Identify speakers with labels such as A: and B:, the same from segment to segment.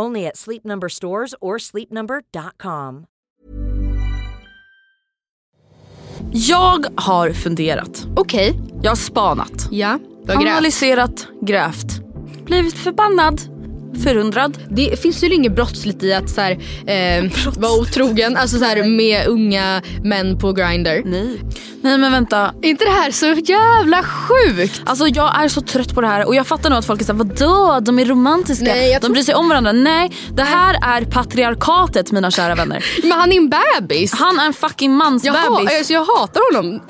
A: Only at Sleep Number stores or sleepnumber.com.
B: Jag har funderat.
C: Okej,
B: Jag har spanat.
C: ja. Du har grävt.
B: Analyserat, grävt. Blivit förbannad. Förundrad.
C: Det finns ju inget brottsligt i att så här, eh, vara otrogen alltså så här, med unga män på Grindr.
B: Nej. Nej men vänta.
C: Är inte det här så jävla sjukt?
B: Alltså jag är så trött på det här och jag fattar nog att folk är såhär vadå de är romantiska,
C: Nej, jag
B: de
C: tror-
B: bryr sig om varandra. Nej det här är patriarkatet mina kära vänner.
C: Men han är en bebis.
B: Han är en fucking
C: jag, ha,
B: mansbebis.
C: alltså, jag hatar honom.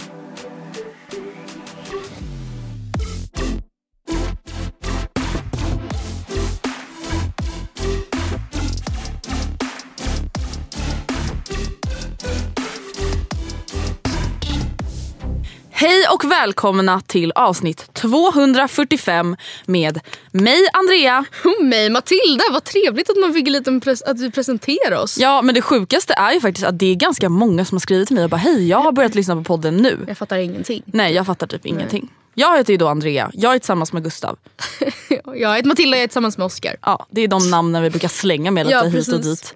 B: Och välkomna till avsnitt 245 med mig Andrea.
C: Och mig Matilda, vad trevligt att man fick en liten att du presenterar oss.
B: Ja men det sjukaste är ju faktiskt att det är ganska många som har skrivit till mig och bara hej jag har börjat lyssna på podden nu.
C: Jag fattar ingenting.
B: Nej jag fattar typ ingenting. Jag heter ju då Andrea, jag är tillsammans med Gustav.
C: Jag heter Matilda, jag är tillsammans med Oscar.
B: Ja, det är de namnen vi brukar slänga med lite
C: Ja,
B: hit och dit.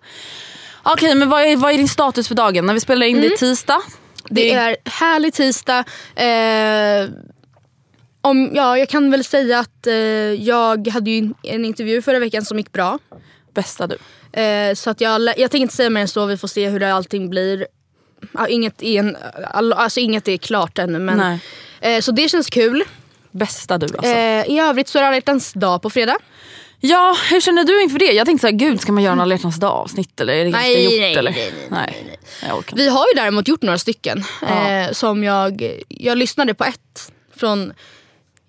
B: Okej men vad är, vad är din status för dagen? När vi spelar in det är tisdag.
C: Det är härlig tisdag. Eh, om, ja, jag kan väl säga att eh, jag hade ju en intervju förra veckan som gick bra.
B: bästa du.
C: Eh, så att jag, jag tänker inte säga mer än så, vi får se hur det allting blir. Inget, är en, alltså, inget är klart ännu. Men, eh, så det känns kul.
B: Bästa du alltså.
C: Eh, I övrigt så är det alla dag på fredag.
B: Ja, hur känner du inför det? Jag tänkte såhär, gud ska man göra en alla dag avsnitt eller är det
C: Nej,
B: gjort?
C: nej,
B: eller?
C: nej, nej,
B: nej. Jag orkar inte.
C: Vi har ju däremot gjort några stycken.
B: Ja.
C: Eh, som jag, jag lyssnade på ett från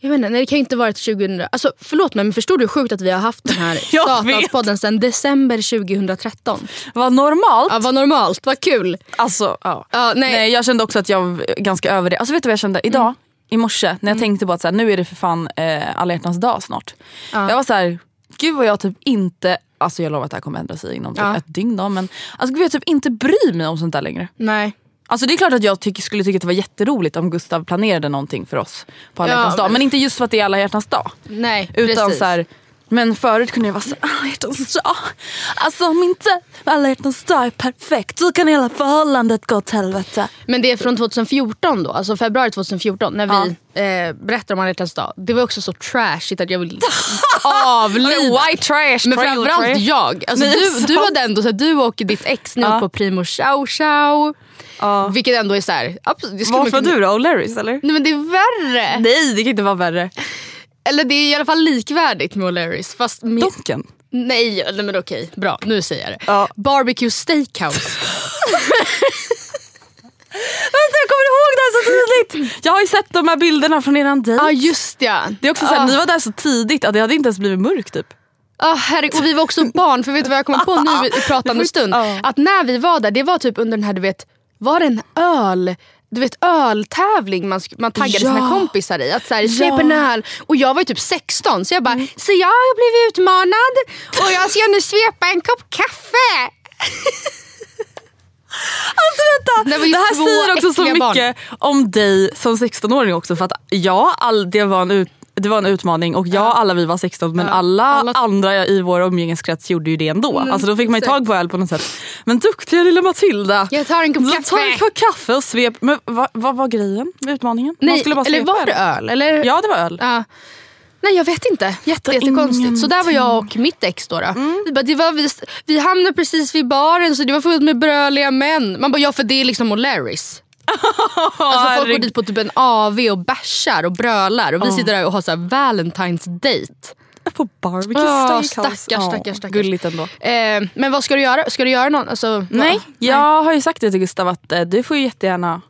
C: jag vet inte, nej, det kan inte varit 2000... Alltså, förlåt mig men förstår du hur sjukt att vi har haft den här. Satanspodden sedan december 2013?
B: Vad normalt.
C: Ja, vad normalt, vad kul.
B: Alltså, ja.
C: Ja, nej.
B: nej. jag kände också att jag var ganska över det. Alltså vet du vad jag kände idag?
C: Mm.
B: I morse när jag tänkte på att så här, nu är det för fan eh, alla hjärtans dag snart.
C: Ja.
B: Jag var så här, gud vad jag typ inte, alltså jag lovar att det här kommer ändra sig inom typ
C: Ja.
B: ett dygn då, men alltså gud jag typ inte bryr mig om sånt där längre.
C: Nej.
B: Alltså det är klart att jag tyck, skulle tycka att det var jätteroligt om Gustav planerade någonting för oss på alla
C: Ja,
B: hjärtans dag.
C: men-
B: inte just för att det är alla hjärtans dag.
C: Nej,
B: Utan
C: precis.
B: så här, men förut kunde jag vara så här, alla hjärtans dag. Alltså om inte alla hjärtans dag är perfekt då kan hela förhållandet gå åt helvete.
C: Men det är från 2014 då, alltså februari 2014 när vi eh, berättar om alla hjärtans dag. Det var också så trashigt att jag vill avlida.
B: White trash,
C: Men
B: trailer
C: framförallt
B: trash.
C: jag. Alltså
B: Nej,
C: du, du hade ändå, så här, du och ditt ex ni
B: Ja.
C: på Primo Chow Chow.
B: Ja.
C: Vilket ändå är såhär... Det skulle man
B: Varför
C: kunna-
B: du då? O'Larrys eller?
C: Nej men det är värre.
B: Nej det kan inte vara värre.
C: Eller det är i alla fall likvärdigt med O'Larrys. Fast med,
B: Donken.
C: nej, nej men okej. Bra, nu säger jag det.
B: Ja.
C: Barbecue Steakhouse.
B: Vänta jag kommer ihåg det här så tydligt. Jag har ju sett de här bilderna från eran dejt.
C: Ja just ja.
B: Det är också så här, ni var där så tidigt att det hade inte ens blivit mörkt typ.
C: Ah, herregud. Och vi var också barn, för vet du vad jag kommer på nu i pratande stund? Att när vi var där, det var typ under den här, du vet, var det en öl? Du vet öltävling man, man taggade
B: Ja.
C: sina kompisar i. Att så här,
B: Ja.
C: en öl. Och jag var ju typ 16 så jag bara, så jag har blivit utmanad och jag ska nu svepa en kopp kaffe.
B: Alltså vänta,
C: Det
B: det, här säger också så
C: äckliga barn.
B: mycket om dig som 16-åring också. För att ja, all, det, var en ut, det var en utmaning och ja, alla vi var 16 men alla,
C: alla-
B: andra i vår umgängeskrets gjorde ju det ändå.
C: Mm,
B: alltså då fick man ju tag på öl på något sätt. Men duktiga lilla Matilda.
C: Jag tar en kopp kaffe.
B: tar en kopp kaffe och svep. Men vad, vad var grejen med utmaningen? Man
C: Nej,
B: skulle bara
C: eller var det öl? Eller?
B: Ja det var öl.
C: Ja. Nej jag vet inte. Jätte, jättekonstigt. Så där var jag och mitt ex då. då.
B: Mm.
C: Vi, bara, det var, vi, vi hamnade precis vid baren så det var fullt med bröliga män. Man bara ja för det är liksom O'Larrys. Alltså folk går dit på typ en AV och bärsar och brölar och vi sitter där och har så här Valentine's date.
B: På barbecue
C: Åh,
B: steakhouse.
C: stackars, stackars, stackars.
B: Gulligt ändå.
C: Eh, men vad ska du göra? Ska du göra någon? Alltså,
B: Nej,
C: vad-
B: jag har ju sagt det till Gustav att eh, du får ju jättegärna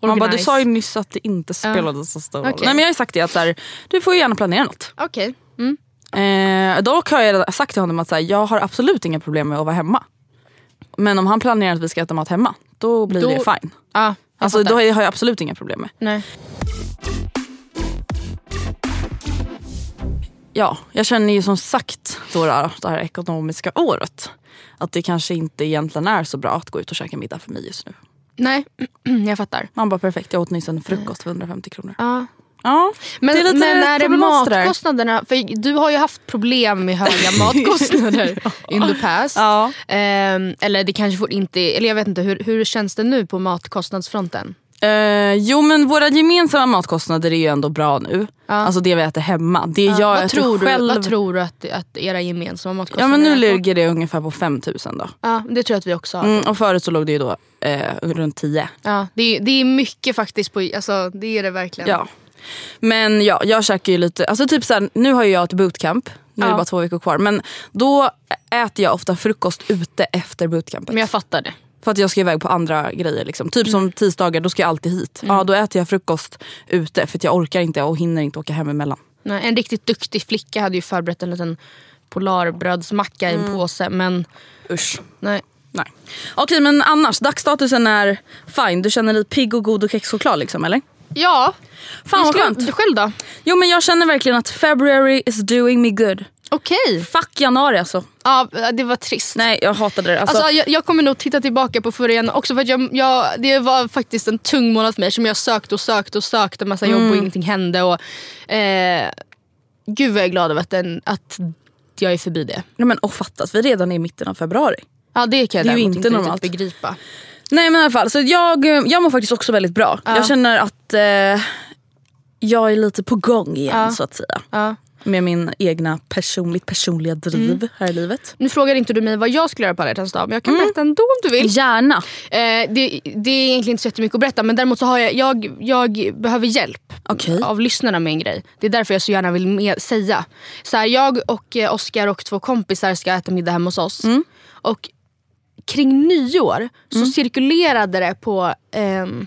B: man bara, du sa ju nyss att det inte spelade så stor roll.
C: Okej.
B: Nej men jag har ju sagt det att så här, du får ju gärna planera något.
C: Okej. Mm.
B: Eh, dock har jag sagt till honom att så här, jag har absolut inga problem med att vara hemma. Men om han planerar att vi ska äta mat hemma, då blir
C: Då-
B: det fine.
C: Jag
B: Alltså, då har jag absolut inga problem med.
C: Nej.
B: Ja, jag känner ju som sagt då, då det här ekonomiska året att det kanske inte egentligen är så bra att gå ut och käka middag för mig just nu.
C: Nej, jag fattar.
B: Man bara perfekt, jag åt nyss en frukost för 150 kronor.
C: Ja.
B: Ja,
C: Men,
B: det är
C: men är det matkostnaderna? För du har ju haft problem med höga matkostnader in the past.
B: Ja.
C: Ehm, eller det kanske får inte, eller jag vet inte, hur, hur känns det nu på matkostnadsfronten?
B: Eh, jo men våra gemensamma matkostnader är ju ändå bra nu. Alltså det vi äter hemma. Det jag
C: vad,
B: äter
C: tror du,
B: själv.
C: vad tror du att, att era gemensamma
B: ja
C: matkostnader
B: men nu ligger det ungefär på 5000 då.
C: Ja, det tror jag att vi också har.
B: Mm, och förut så låg det ju då eh, runt 10.
C: Ja, det, är, det är mycket faktiskt, på, alltså, det är det verkligen.
B: Ja. Men ja, jag käkar ju lite, alltså typ såhär, nu har ju jag ett bootcamp. Nu är det bara två veckor kvar. Men då äter jag ofta frukost ute efter bootcampet.
C: Men jag fattar det.
B: För att jag ska iväg på andra grejer. Liksom. Typ som tisdagar, då ska jag alltid hit. Ja, då äter jag frukost ute för att jag orkar inte och hinner inte åka hem emellan.
C: Nej, en riktigt duktig flicka hade ju förberett en liten polarbrödsmacka i en påse men
B: Usch.
C: nej.
B: Nej. Okej men annars, dagsstatusen är fine. Du känner dig pigg och god och kexchoklad liksom eller?
C: Ja,
B: Fan vad skönt.
C: Själv då?
B: Jo men jag känner verkligen att February is doing me good.
C: Okej.
B: Fuck januari alltså.
C: Ja, det var trist.
B: Nej jag hatade det. Alltså,
C: Alltså, jag, jag kommer nog titta tillbaka på förra januari också för att jag, jag, det var faktiskt en tung månad för mig som jag sökte och sökte och sökte massa jobb
B: Mm.
C: och ingenting hände. Och, eh, gud vad jag är glad över att, den, att jag är förbi det.
B: nej, men och fattas, vi är redan i mitten av februari.
C: Ja det kan jag
B: Det är ju inte normalt.
C: begripa.
B: Nej men i alla fall, så jag, jag mår faktiskt också väldigt bra. Jag känner att eh, jag är lite på gång igen
C: Ja.
B: så att säga.
C: Ja.
B: Med min egna personligt personliga driv här i livet.
C: Nu frågar inte du mig vad jag skulle göra på alla hjärtans dag men jag kan
B: Mm.
C: berätta ändå om du vill.
B: Gärna.
C: Eh, det, det är egentligen inte så jättemycket att berätta men däremot så har jag, jag, jag behöver hjälp
B: Okej.
C: av lyssnarna med en grej. Det är därför jag så gärna vill med, säga. Så här, jag och eh, Oskar och två kompisar ska äta middag hemma hos oss.
B: Mm.
C: Och kring nyår så cirkulerade det på ehm,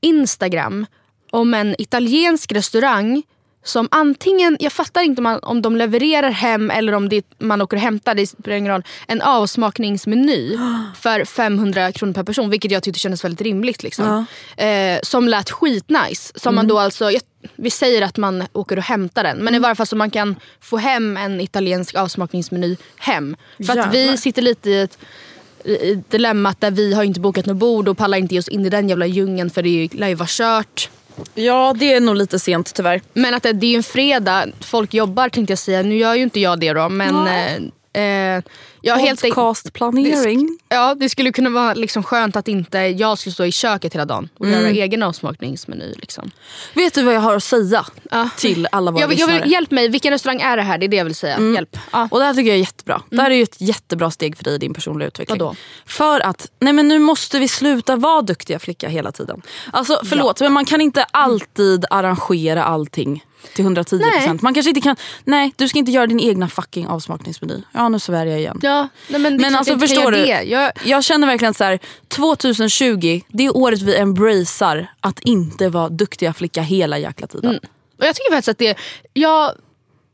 C: Instagram om en italiensk restaurang som antingen, jag fattar inte om, man, om de levererar hem eller om det, man åker och hämtar, det spelar ingen roll, en avsmakningsmeny för 500 kronor per person. Vilket jag tyckte kändes väldigt rimligt. Liksom. Eh, som lät skitnice. Som man då alltså, jag, vi säger att man åker och hämtar den. Men i varje fall så man kan få hem en italiensk avsmakningsmeny hem. För att vi sitter lite i ett dilemmat där vi har inte bokat något bord och pallar inte ge oss in i den jävla djungeln för det lär ju vara kört.
B: Ja det är nog lite sent tyvärr.
C: Men att det, det är ju en fredag, folk jobbar tänkte jag säga. Nu gör ju inte jag det då men... Eh, eh, enkelt-
B: Podcastplanering.
C: Ja, det skulle kunna vara liksom skönt att inte jag skulle stå i köket hela dagen och göra egen avsmakningsmeny. Liksom.
B: Vet du vad jag har att säga
C: Ja.
B: till alla våra
C: Jag, vill- jag
B: lyssnare?
C: vill, hjälp mig, vilken restaurang är det här? Det är det jag vill säga. Hjälp. Ja.
B: Och det här tycker jag är jättebra. Det här är ju ett jättebra steg för dig i din personliga utveckling.
C: Vadå?
B: För att, nej men nu måste vi sluta vara duktiga flicka hela tiden. Alltså förlåt men man kan inte alltid arrangera allting till 110%.
C: Nej.
B: Man kanske inte kan, nej du ska inte göra din egna fucking avsmakningsmeny. Ja nu svär jag igen.
C: Ja, nej, men det
B: Men alltså förstår du?
C: Jag,
B: Jag känner verkligen så här, 2020 det är året vi embracear att inte vara duktiga flicka hela jäkla tiden.
C: Mm. och jag tycker faktiskt att det, jag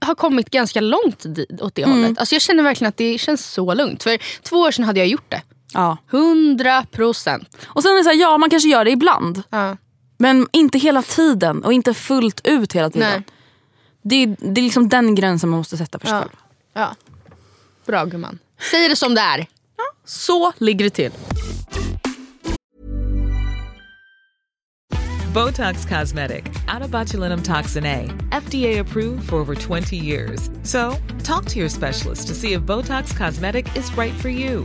C: har kommit ganska långt åt det
B: Mm.
C: hållet. Alltså jag känner verkligen att det känns så lugnt. För två år sedan hade jag gjort det.
B: Ja.
C: 100 procent.
B: Och sen är det så här, ja man kanske gör det ibland.
C: Ja.
B: Men inte hela tiden och inte fullt ut hela tiden.
C: Nej.
B: Det är, det är liksom den gränsen man måste sätta för sig
C: Ja.
B: själv.
C: ja. Bra gumman. Säg det som det är.
B: Så ligger det till.
D: Botox Cosmetic, out of botulinum toxin A, FDA approved for over 20 years. So, talk to your specialist to see if Botox Cosmetic is right for you.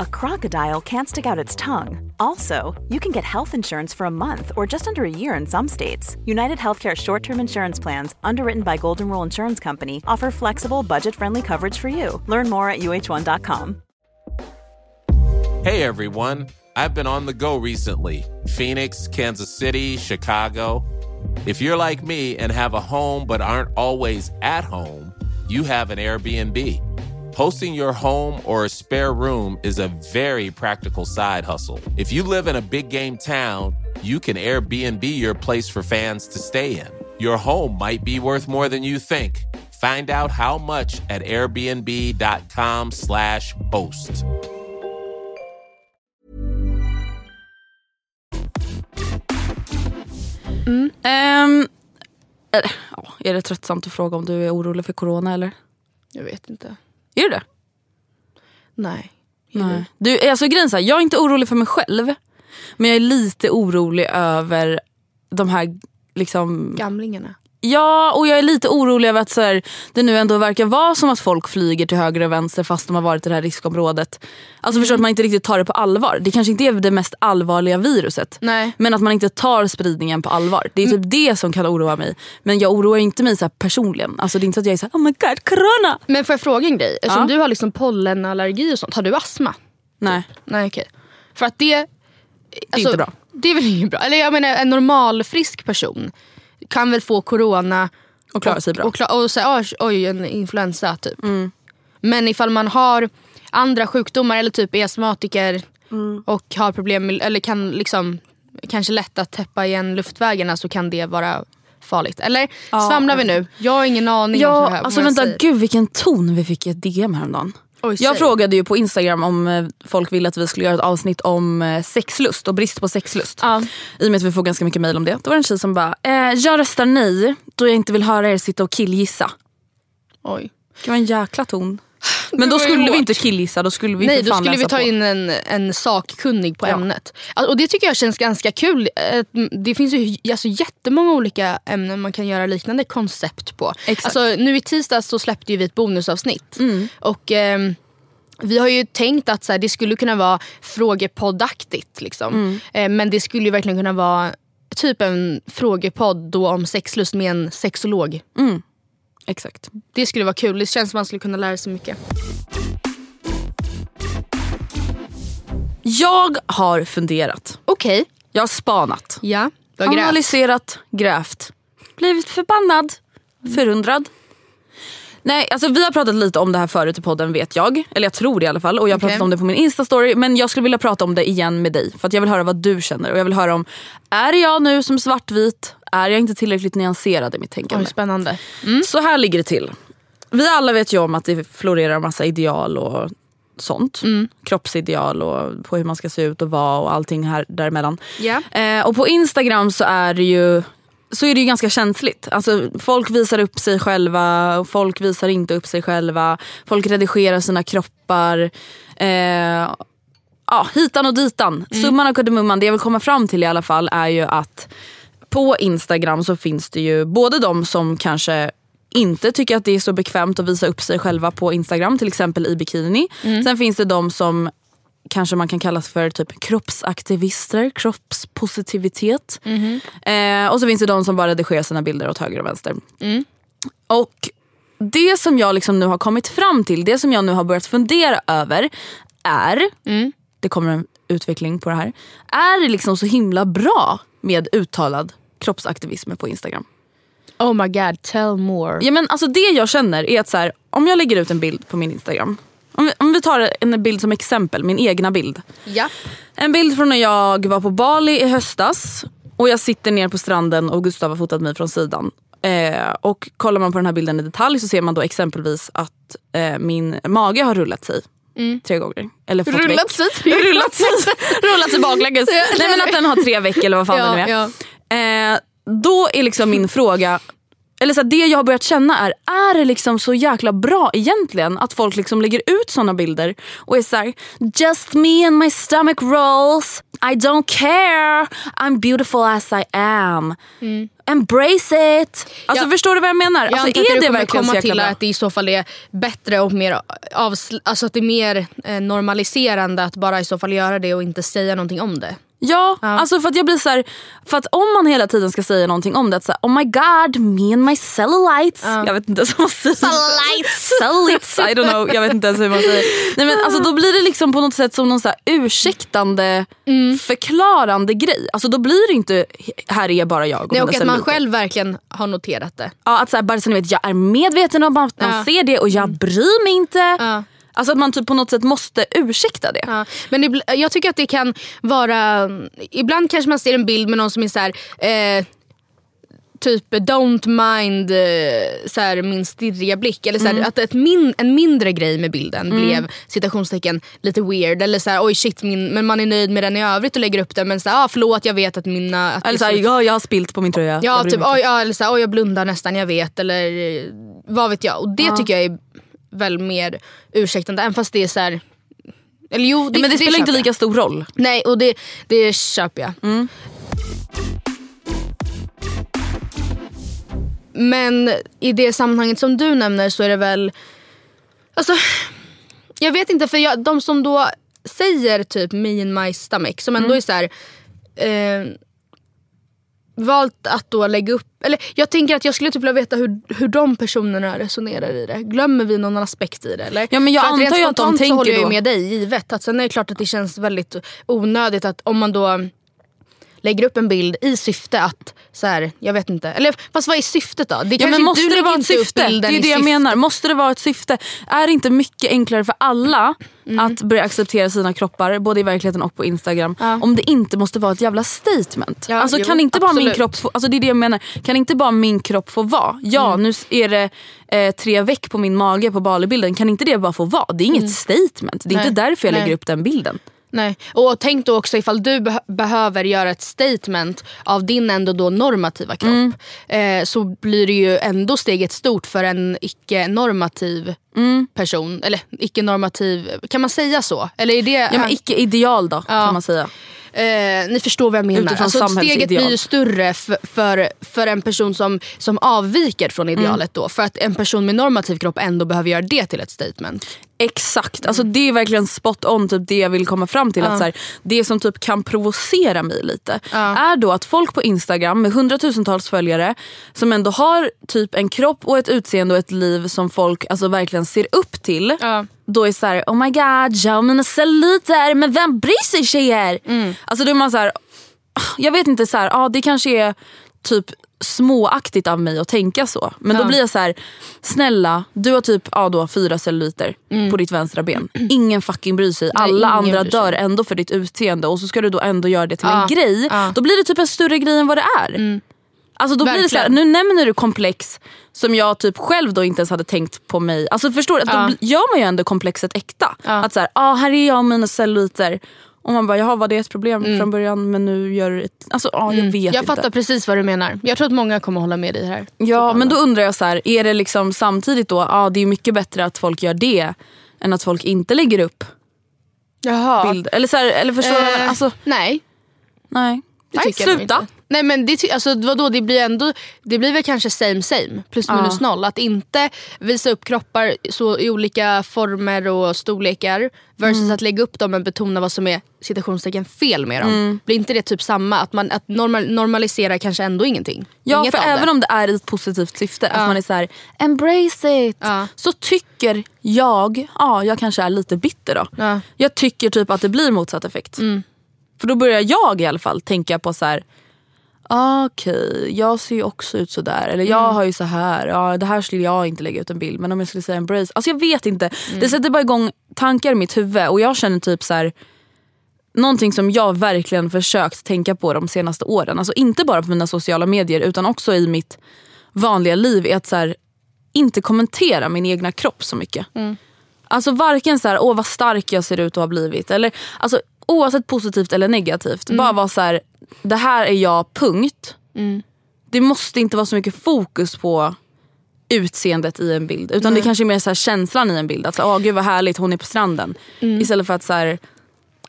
E: a crocodile can't stick out its tongue. Also, you can get health insurance for a month or just under a year in some states. United Healthcare short term insurance plans, underwritten by Golden Rule Insurance Company, offer flexible, budget friendly coverage for you. Learn more at uh1.com.
F: Hey everyone, I've been on the go recently Phoenix, Kansas City, Chicago. If you're like me and have a home but aren't always at home, you have an Airbnb. Hosting your home or a spare room is a very practical side hustle. If you live in a big game town, you can Airbnb your place for fans to stay in. Your home might be worth more than you think. Find out how much at airbnb.com/slash host.
B: Ehm, eh, ja, är det tröttsamt att fråga om du är orolig för corona eller?
C: Jag vet inte.
B: Är du det?
C: Nej.
B: Nej. Du, alltså, grejen så här, jag är inte orolig för mig själv. Men jag är lite orolig över de här liksom,
C: Gamlingarna.
B: Ja, och jag är lite orolig över att så här, det nu ändå verkar vara som att folk flyger till höger och vänster fast de har varit i det här riskområdet. Alltså förstår att man inte riktigt tar det på allvar. Det kanske inte är det mest allvarliga viruset.
C: Nej.
B: Men att man inte tar spridningen på allvar. Det är typ det som kan oroa mig. Men jag oroar inte mig så personligen. Alltså det är inte så att jag är så här, oh my god, corona!
C: Men får jag fråga en grej? Eftersom
B: Ja.
C: du har liksom pollenallergi och sånt, har du astma?
B: Nej.
C: Nej okej. För att det... Alltså,
B: inte bra.
C: Det är väl inget bra. Eller jag menar en normal frisk person kan väl få corona
B: Och klara sig bra.
C: och, kla- och säga oj, en influensa typ. Men ifall man har andra sjukdomar eller typ är astmatiker och har problem med, eller kan liksom kanske lätt att täppa igen luftvägarna så kan det vara farligt. Eller svamlar vi nu? Jag har ingen aning om
B: Ja,
C: vad jag
B: alltså
C: vad jag
B: vänta,
C: säger.
B: gud vilken ton vi fick i ett DM häromdagen.
C: Oj,
B: jag frågade ju på Instagram om eh, folk ville att vi skulle göra ett avsnitt om eh, sexlust och brist på sexlust.
C: Ja.
B: I och med att vi får ganska mycket mail om det. Då var det en tjej som bara, eh, jag röstar nej då jag inte vill höra er sitta och killgissa.
C: Oj.
B: Det var en jäkla ton. Men då skulle vi inte killgissa, då skulle vi
C: Nej, då skulle vi ta
B: på.
C: in en, en sakkunnig på
B: Ja.
C: ämnet. Och Det tycker jag känns ganska kul. Eh, Det finns ju alltså, jättemånga olika ämnen man kan göra liknande koncept på.
B: Exakt.
C: Alltså, nu i tisdags så släppte vi ett bonusavsnitt.
B: Mm.
C: Och ehm, vi har ju tänkt att så här, det skulle kunna vara frågepoddaktigt. Liksom.
B: Mm.
C: Eh, men det skulle ju verkligen kunna vara typ en frågepodd då om sexlust med en sexolog.
B: Exakt.
C: Det skulle vara kul. Det känns som man skulle kunna lära sig mycket.
B: Jag har funderat.
C: Okej,
B: Jag har spanat.
C: ja. Du har grävt.
B: Analyserat, grävt. Blivit förbannad. Förundrad. Nej, alltså vi har pratat lite om det här förut i podden vet jag. Eller jag tror det i alla fall. Och jag har
C: Okej.
B: pratat om det på min instastory. Men jag skulle vilja prata om det igen med dig. För att jag vill höra vad du känner. Och jag vill höra om, är jag nu som svartvit? Är jag inte tillräckligt nyanserad i mitt tänkande?
C: Oj, spännande.
B: Så här ligger det till. Vi alla vet ju om att det florerar massa ideal och sånt. Kroppsideal och på hur man ska se ut och vara och allting här däremellan.
C: Ja.
B: Eh, och på Instagram så är det ju så är det ju ganska känsligt. Alltså, folk visar upp sig själva, folk visar inte upp sig själva. Folk redigerar sina kroppar. Eh, ja, hitan och ditan. Summan av kardemumman, det jag vill komma fram till i alla fall är ju att på Instagram så finns det ju både de som kanske inte tycker att det är så bekvämt att visa upp sig själva på Instagram, till exempel i bikini. Sen finns det de som kanske man kan kalla för typ kroppsaktivister, kroppspositivitet. Eh, och så finns det de som bara redigerar sina bilder åt höger och vänster. Och det som jag liksom nu har kommit fram till, det som jag nu har börjat fundera över är, det kommer en utveckling på det här, är det liksom så himla bra med uttalad kroppsaktivism på Instagram?
C: Oh my god, tell more.
B: Ja, men alltså det jag känner är att så här, om jag lägger ut en bild på min Instagram, om vi, om vi tar en bild som exempel, min egna bild.
C: Ja.
B: En bild från när jag var på Bali i höstas och jag sitter ner på stranden och Gustav har fotat mig från sidan. Eh, och kollar man på den här bilden i detalj så ser man då exempelvis att eh, min mage har rullat sig tre gånger. Eller fått
C: Mm. Rullat
B: veck.
C: sig tre
B: rullat sig, rullat sig baklänges. Nej men att den har tre veck eller vad fan
C: Ja,
B: den nu är.
C: ja.
B: Eh, då är liksom min fråga, eller så här, det jag har börjat känna är, är det liksom så jäkla bra egentligen att folk liksom lägger ut såna bilder och är såhär just me and my stomach rolls, I don't care, I'm beautiful as I am. Embrace it! Alltså
C: Ja.
B: förstår du vad jag menar?
C: Jag
B: Alltså, är
C: det
B: det verkligen så
C: komma
B: jäkla
C: till
B: bra?
C: att det i så fall är bättre och mer avsl- alltså att det är mer eh, normaliserande att bara i så fall göra det och inte säga någonting om det.
B: Ja, alltså för att jag blir så här, för att om man hela tiden ska säga någonting om det, att så här, oh my god, me and my cellulites. Jag vet inte ens vad man säger.
C: Cellulites.
B: Cellulites, I don't know, jag vet inte ens hur man säger. Nej, men alltså, då blir det liksom på något sätt som någon så här ursäktande,
C: Mm.
B: förklarande grej. Alltså då blir det inte, här är bara jag och
C: Nej, och att man själv verkligen har noterat det.
B: Ja, att så här, bara så ni vet, jag är medveten om att man
C: Ja.
B: ser det och jag bryr mig inte.
C: Ja.
B: Alltså att man typ på något sätt måste ursäkta det.
C: Ja. Men ibl- jag tycker att det kan vara... Ibland kanske man ser en bild med någon som är så här, eh, typ don't mind eh, så här, min stirriga blick. Eller så här, Att ett min, en mindre grej med bilden blev citationstecken lite weird. Eller så här, oj shit, min, men man är nöjd med den i övrigt och lägger upp den. Men så här, ah, förlåt jag vet att mina... Att
B: Eller så här,
C: ut-
B: ja, jag har spilt på min tröja.
C: Ja, typ, oj, ja, eller så här, oj jag blundar nästan, jag vet. Eller vad vet jag. Och det tycker jag är väl mer ursäktande. Även fast det är så här... Eller jo, det,
B: Ja, men det spelar
C: köper
B: inte
C: jag.
B: lika stor roll.
C: Nej, och det, det köper jag.
B: Mm.
C: Men i det sammanhanget som du nämner så är det väl... Alltså, jag vet inte, för jag, de som då säger typ me in my stomach, som ändå
B: Mm.
C: är så här... Eh, valt att då lägga upp... Eller jag tänker att jag skulle typ vilja veta hur, hur de personerna resonerar i det. Glömmer vi någon aspekt i det? Eller?
B: Ja, men jag
C: För
B: antar ju att de
C: så
B: tänker
C: håller jag ju med dig, givet. Att sen är det klart att det känns väldigt onödigt att om man då lägger upp en bild i syfte att, så här, jag vet inte. Eller fast vad är syftet då? Det
B: Ja, men måste
C: du
B: det vara ett syfte? Det är det jag menar. Måste det vara ett syfte? Är det inte mycket enklare för alla att börja acceptera sina kroppar, både i verkligheten och på Instagram,
C: Ja.
B: om det inte måste vara ett jävla statement?
C: Ja,
B: alltså,
C: jo,
B: kan inte bara min kropp få, alltså, det är det jag menar. Kan inte bara min kropp få vara? Ja,
C: Mm.
B: nu är det eh, tre veck på min mage på Bali-bilden. Kan inte det bara få vara? Det är inget statement. Det är
C: Mm. Nej.
B: inte därför jag
C: Nej.
B: lägger upp den bilden.
C: Nej. Och tänk då också ifall du beh- behöver göra ett statement av din ändå då normativa kropp.
B: Mm.
C: Eh, så blir det ju ändå steget stort för en icke-normativ
B: Mm.
C: person. Eller icke-normativ, kan man säga så? Eller är det...
B: Ja, men icke ideal då,
C: Ja.
B: kan man säga.
C: Eh, ni förstår vad jag menar.
B: Utifrån
C: Alltså, steget blir ju större för, för, för en person som, som avviker från
B: Mm.
C: idealet då. För att en person med normativ kropp ändå behöver göra det till ett statement.
B: Exakt, alltså det är verkligen spot on typ det jag vill komma fram till. Att så här, det som typ kan provocera mig lite är då att folk på Instagram med hundratusentals följare som ändå har typ en kropp och ett utseende och ett liv som folk alltså verkligen ser upp till.
C: Ja.
B: Då är så här, oh my god, jag och mina celluliter, men vem bryr sig tjejer? Alltså då är man så här, jag vet inte, så här, ja, det kanske är typ småaktigt av mig att tänka så. Men då
C: Ja.
B: blir jag så här: snälla du har typ ja, då, fyra celluliter på ditt vänstra ben. Ingen fucking bryr sig. Alla
C: ingen
B: andra dör ändå för ditt utseende och så ska du då ändå göra det till
C: Ja.
B: en grej.
C: Ja. Mm.
B: Då blir det typ en större grej än vad det är. Alltså då blir det så här, nu nämner du komplex som jag typ själv då inte ens hade tänkt på mig. Alltså förstår du? Att
C: Ja.
B: Då gör man ju ändå komplexet äkta.
C: Ja.
B: Att så här, ah, här är jag och mina celluliter. Och man bara, jaha var det ett problem från början men nu gör du ett... Alltså ah, jag vet
C: Mm. Jag
B: inte.
C: fattar precis vad du menar. Jag tror att många kommer hålla med dig här.
B: Ja men då undrar jag så här, är det liksom samtidigt då, ja det är mycket bättre att folk gör det än att folk inte lägger upp
C: Jaha.
B: bilder. Eller, så här, eller förstår du? jag?
C: Eh,
B: Alltså,
C: nej,
B: nej.
C: det
B: nej
C: jag
B: sluta.
C: Nej men det, alltså, vadå, det blir ändå, det blir väl kanske same same, plus
B: Ja.
C: minus noll. Att inte visa upp kroppar så, i olika former och storlekar versus
B: Mm.
C: att lägga upp dem men betona vad som är citationstecken fel med dem.
B: Mm.
C: Blir inte det typ samma? Att, man, att normal, normalisera kanske ändå ingenting?
B: Ja
C: Inget
B: för även
C: det.
B: om det är i ett positivt syfte, att man är så här: embrace it.
C: Ja.
B: Så tycker jag, ja jag kanske är lite bitter då.
C: Ja. Mm.
B: Jag tycker typ att det blir motsatt effekt. För då börjar jag i alla fall tänka på så här. Ah, Okej, jag ser ju också ut sådär. Eller jag
C: Mm.
B: har ju så här. Ja, det här skulle jag inte lägga ut en bild. Men om jag skulle säga embrace. Alltså jag vet inte.
C: Mm.
B: Det sätter bara igång tankar i mitt huvud. Och jag känner typ så här. Någonting som jag verkligen försökt tänka på de senaste åren. Alltså inte bara på mina sociala medier utan också i mitt vanliga liv. Är att så här, inte kommentera min egna kropp så mycket. Alltså varken så här, åh vad stark jag ser ut att ha blivit. Eller, alltså, oavsett positivt eller negativt. Bara vara så här, det här är jag, punkt. det måste inte vara så mycket fokus på utseendet i en bild. Utan det kanske är mer så här känslan i en bild. Att så, åh gud vad härligt hon är på stranden.
C: Mm.
B: Istället för att så här,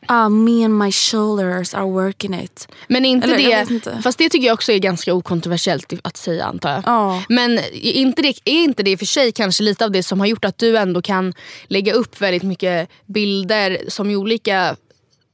B: ah, me and my shoulders are working it.
C: Men inte
B: Eller,
C: det,
B: inte.
C: fast det tycker jag också är ganska okontroversiellt att säga antar jag.
B: Ja.
C: Men inte, det, är inte det i och för sig kanske lite av det som har gjort att du ändå kan lägga upp väldigt mycket bilder som i olika,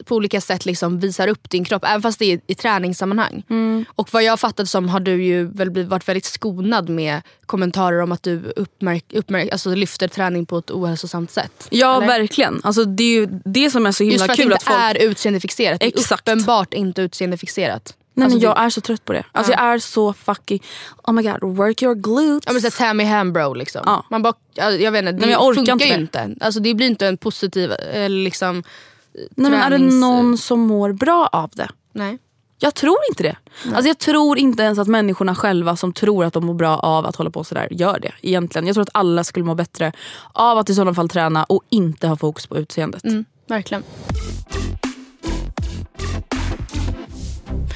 C: på olika sätt liksom visar upp din kropp, även fast det är i träningssammanhang.
B: Mm.
C: Och vad jag har fattat som har du ju väl blivit, varit väldigt skonad med kommentarer om att du uppmärk, uppmärk, alltså lyfter träning på ett ohälsosamt sätt.
B: Ja
C: Eller?
B: verkligen. Alltså, det är ju det som är så himla
C: Just för att det
B: kul.
C: inte
B: att folk...
C: är utseendefixerat. Det är
B: Exakt.
C: uppenbart inte utseendefixerat.
B: Nej,
C: Alltså,
B: men jag är så trött på det. Alltså, Jag är så fucking, oh my god, work your glutes.
C: Ja men såhär Tammy Hambro liksom.
B: Ja.
C: Man bara, ja, jag vet inte, det
B: men jag orkar
C: funkar
B: inte
C: ju inte. Alltså det blir inte en positiv eh, liksom,
B: Nej, men är det någon som mår bra av det?
C: Nej.
B: Jag tror inte det. Alltså jag tror inte ens att människorna själva som tror att de mår bra av att hålla på sådär gör det. Egentligen. Jag tror att alla skulle må bättre av att i sådana fall träna och inte ha fokus på utseendet.
C: Mm, verkligen.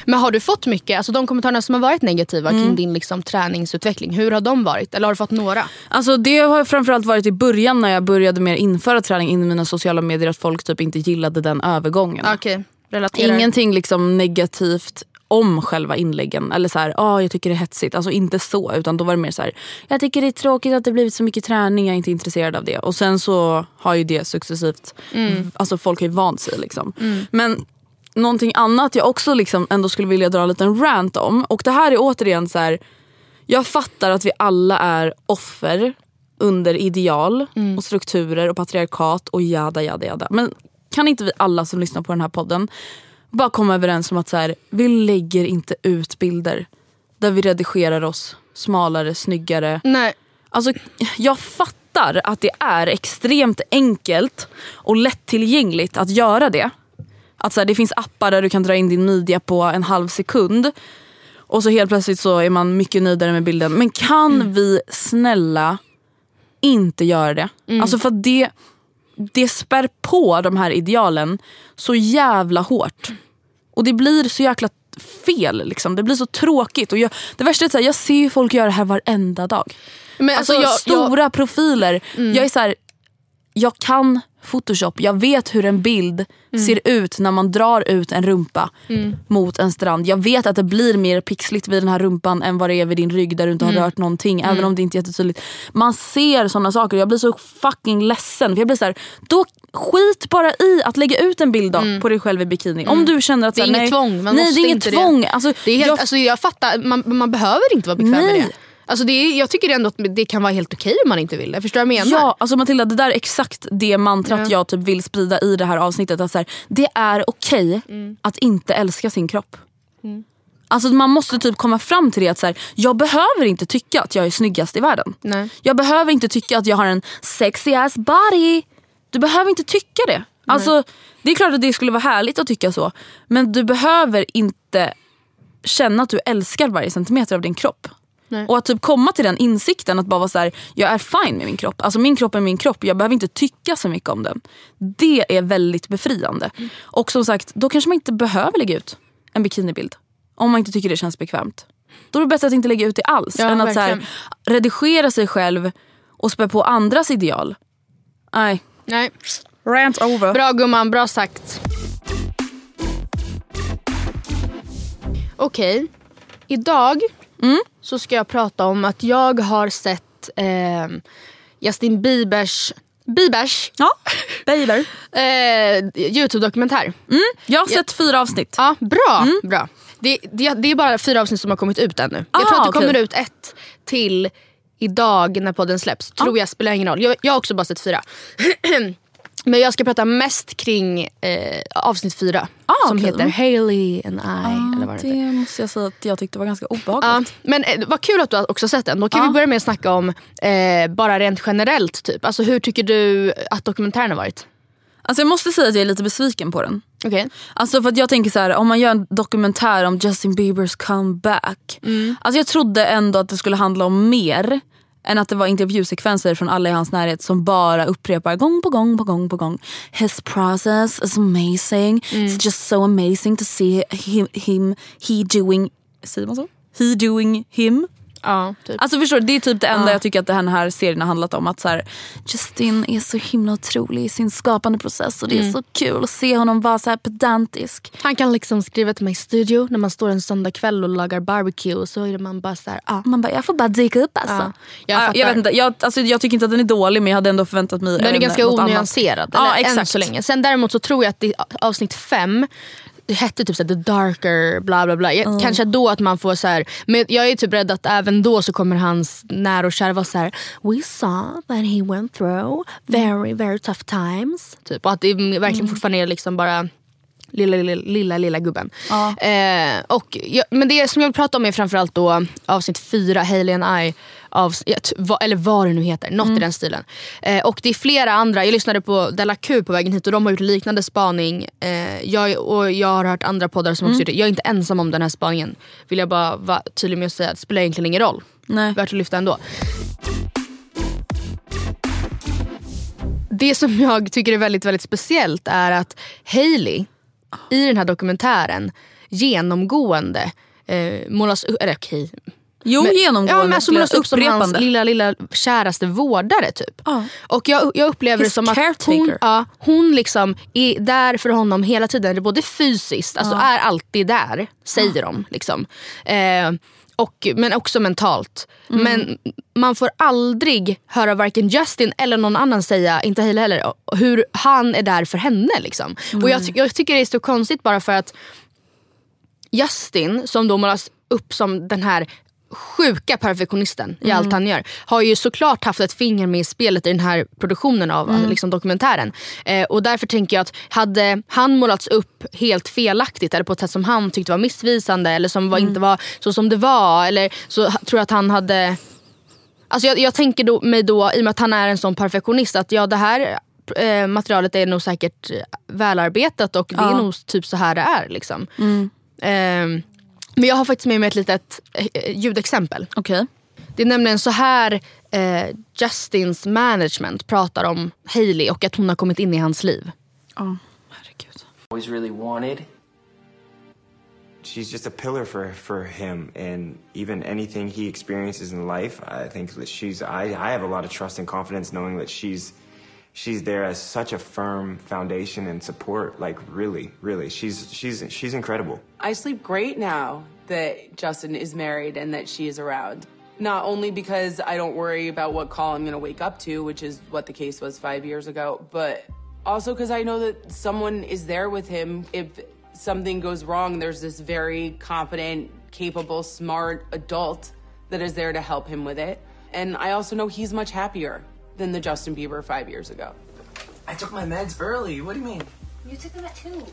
C: Men har du fått mycket, alltså de kommentarerna som har varit negativa
B: Mm.
C: kring din liksom, träningsutveckling, hur har de varit? Eller har du fått några?
B: Alltså det har framförallt varit i början när jag började mer införa träning in i mina sociala medier att folk typ inte gillade den övergången.
C: Okej, relaterar.
B: Ingenting liksom negativt om själva inläggen. Eller så här, ah, jag tycker det är hetsigt. Alltså inte så. Utan då var det mer så här, jag tycker det är tråkigt att det blivit så mycket träning. Jag är inte intresserad av det. Och sen så har ju det successivt, alltså folk har ju vant sig. Liksom. Men någonting annat jag också liksom ändå skulle vilja dra en liten rant om. Och det här är återigen så här, jag fattar att vi alla är offer under ideal och strukturer och patriarkat och jada jada jada. Men kan inte vi alla som lyssnar på den här podden bara komma överens om att så här, vi lägger inte ut bilder där vi redigerar oss smalare, snyggare.
C: Nej.
B: Alltså, jag fattar att det är extremt enkelt och lättillgängligt att göra det. Att så här, det finns appar där du kan dra in din midja på en halv sekund och så helt plötsligt så är man mycket nöjdare med bilden. Men kan vi snälla inte göra det? Alltså för det, det spär på de här idealen så jävla hårt. Och det blir så jäkla fel. Liksom. Det blir så tråkigt. Och jag, det värsta är att jag ser folk göra det här varenda dag.
C: Men,
B: Alltså,
C: jag- jag-
B: stora profiler. Jag är så här, jag kan photoshop, jag vet hur en bild ser ut när man drar ut en rumpa mot en strand. Jag vet att det blir mer pixligt vid den här rumpan än vad det är vid din rygg där du inte har rört någonting. Även om det inte är jättetydligt. Man ser såna saker jag blir så fucking ledsen. För jag blir så här, då skit bara i att lägga ut en bild då, på dig själv i bikini. Om du känner att
C: Det är
B: så här,
C: inget
B: nej,
C: tvång, man
B: nej,
C: måste
B: det är inget
C: inte det.
B: tvång. Alltså,
C: Det är helt,
B: jag
C: alltså jag fattar, man, man behöver inte vara bekväm med
B: Nej.
C: det. Alltså det är, jag tycker ändå att det kan vara helt okej om man inte vill det. Förstår du vad jag menar?
B: Ja, alltså Matilda det där är exakt det mantrat
C: Ja.
B: jag typ vill sprida i det här avsnittet. Att så här, det är okej
C: Mm.
B: att inte älska sin kropp. Alltså man måste typ komma fram till det att så här, jag behöver inte tycka att jag är snyggast i världen.
C: Nej.
B: Jag behöver inte tycka att jag har en sexy ass body. Du behöver inte tycka det. Alltså, det är klart att det skulle vara härligt att tycka så. Men du behöver inte känna att du älskar varje centimeter av din kropp.
C: Nej.
B: Och att typ komma till den insikten att bara vara så här, jag är fine med min kropp. Alltså min kropp är min kropp, jag behöver inte tycka så mycket om den. Det är väldigt befriande. Och som sagt, då kanske man inte behöver lägga ut en bikinibild. Om man inte tycker det känns bekvämt. Då är det bättre att inte lägga ut det alls.
C: Ja,
B: än att så här, redigera sig själv och spä på andras ideal. Nej.
C: Nej.
B: Rant over.
C: Bra gumman, bra sagt. Okej, idag
B: Mm.
C: Så ska jag prata om att jag har sett eh, Justin Biebers, Biebers
B: Ja, baby.
C: eh, Youtube-dokumentär.
B: Jag har sett fyra avsnitt.
C: Ja, bra. bra. Det, det, det är bara fyra avsnitt som har kommit ut ännu. jag
B: Ah,
C: tror att det
B: okej.
C: kommer ut ett till idag när podden släpps. Tror jag, spelar ingen roll. Jag, jag har också bara sett fyra. Men jag ska prata mest kring eh, avsnitt fyra.
B: Ah,
C: som
B: okej.
C: heter Haley and I. eller vad det heter.
B: Det måste jag säga att jag tyckte var ganska obehagligt.
C: men eh, vad kul att du också sett den. Då kan
B: Ja.
C: vi börja med att snacka om eh, bara rent generellt. typ. Alltså, hhur tycker du att dokumentären har varit?
B: Alltså jag måste säga att jag är lite besviken på den.
C: Okej.
B: Alltså för att jag tänker så här, om man gör en dokumentär om Justin Biebers comeback. Alltså jag trodde ändå att det skulle handla om mer än att det var intervjusekvenser från alla i hans närhet som bara upprepar gång på gång på gång på gång. His process is amazing. It's just so amazing to see him, him he doing, säger man så? he doing him.
C: Ja, typ.
B: Alltså förstår du, det är typ det enda
C: Ja.
B: jag tycker att den här serien har handlat om. Att så här, Justin är så himla otrolig i sin skapande process och det är
C: Mm.
B: så kul att se honom vara så här pedantisk.
C: Han kan liksom skriva till mig i studio när man står en söndagkväll och lagar barbecue så är man bara så här, ah.
B: Man bara, jag får bara dyka upp alltså.
C: Ja,
B: Jag,
C: jag
B: jag, vet inte, jag, alltså, jag tycker inte att den är dålig men jag hade ändå förväntat mig
C: Den är ganska
B: annat.
C: onyanserad.
B: Ja,
C: än
B: exakt.
C: så länge. Sen däremot så tror jag att är avsnitt fem det hette typ så the darker bla bla bla. Jag, Kanske då att man får så här, men jag är typ rädd att även då så kommer hans nära och kära vara så här. We saw that he went through very very tough times. Typ. Och att det verkligen fortfarande är liksom bara lilla lilla, lilla, lilla gubben. Eh, och jag, men det som jag vill prata om är framförallt då avsnitt fyra, Hailey and I. Av, eller vad det nu heter, något i den stilen. Eh, och det är flera andra, jag lyssnade på Della Q på vägen hit och de har gjort liknande spaning. Eh, jag, och jag har hört andra poddar som också gjort det. Jag är inte ensam om den här spaningen. Vill jag bara vara tydlig med att säga, det spelar egentligen ingen roll.
B: Nej.
C: Värt att lyfta ändå. Det som jag tycker är väldigt, väldigt speciellt är att Hailey i den här dokumentären genomgående eh, målas upp, eller okej.
B: Jo
C: Men-
B: genomgående,
C: ja, men alltså målas upp som hans lilla, lilla käraste vårdare typ.
B: Ja.
C: Och jag, jag upplever det
B: His
C: som att
B: caretaker.
C: hon, ja, hon liksom är där för honom hela tiden. Både fysiskt, alltså är alltid där, säger de. Liksom. Eh, och, men också mentalt.
B: Mm.
C: Men man får aldrig höra varken Justin eller någon annan säga, inte Hailey heller, hur han är där för henne. Liksom. Och jag, jag tycker det är så konstigt bara för att Justin, som då målas upp som den här sjuka perfektionisten i allt han gör har ju såklart haft ett finger med i spelet i den här produktionen av liksom, dokumentären. Eh, och därför tänker jag att hade han målats upp helt felaktigt eller på ett sätt som han tyckte var missvisande eller som var, inte var så som det var eller så tror jag att han hade Alltså jag, jag tänker då, mig då, i och med att han är en sån perfektionist, att ja det här eh, materialet är nog säkert välarbetat och det är nog typ så här det är. Liksom. Eh, men jag har faktiskt med mig ett litet eh, ljudexempel.
B: Okej.
C: Det är nämligen så här eh, Justins management pratar om Hailey och att hon har kommit in i hans liv.
B: Ja, herregud.
G: always really wanted.
H: she's just a pillar for for him and even anything he experiences in life i think that she's i i have a lot of trust and confidence knowing that she's she's there as such a firm foundation and support like really really she's she's she's incredible
I: I sleep great now that Justin is married and that she is around. Not only because I don't worry about what call I'm going to wake up to, which is what the case was five years ago, but also because I know that someone is there with him. If something goes wrong, there's this very confident, capable, smart adult that is there to help him with it. And I also know he's much happier than the Justin Bieber five years ago.
G: I took my meds early. What do you mean?
J: You took them at two. Yeah.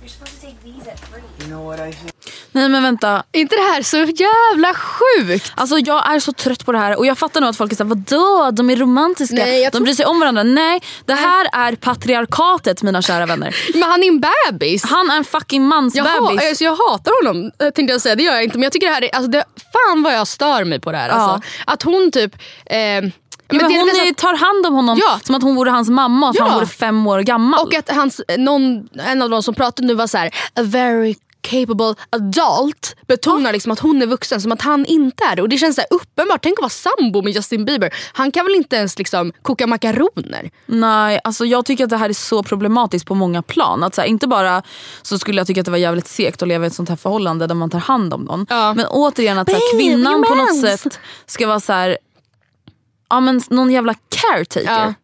J: You're supposed to take these at three.
G: You know what I think?
B: Nej men vänta.
C: Är inte det här så jävla sjukt?
B: Alltså jag är så trött på det här och jag fattar nu att folk är såhär vadå de är romantiska,
C: Nej, jag
B: de
C: tror-
B: bryr sig om varandra. Nej det här är patriarkatet mina kära vänner.
C: Men han är en bebis.
B: Han är en fucking
C: Jag,
B: mansbebis.
C: ha, alltså jag hatar honom eh, tänkte jag säga, det gör jag inte. Men jag tycker det här är, alltså det, fan vad jag stör mig på det här. Alltså. Att hon typ... Eh, men
B: men hon är,
C: att-
B: tar hand om honom
C: Ja.
B: som att hon vore hans mamma och att
C: Ja.
B: han vore fem år gammal.
C: Och att hans, någon, en av de som pratade nu var så här: a very capable adult. Betonar liksom att hon är vuxen som att han inte är det. Och det känns så uppenbart. Tänk att vara sambo med Justin Bieber. Han kan väl inte ens liksom koka makaroner?
B: Nej, alltså jag tycker att det här är så problematiskt på många plan. Att så här, inte bara så skulle jag tycka att det var jävligt segt att leva i ett sånt här förhållande där man tar hand om någon.
C: Ja.
B: Men återigen att så här, kvinnan på något sätt ska vara så här, ja men någon jävla caretaker.
C: Ja.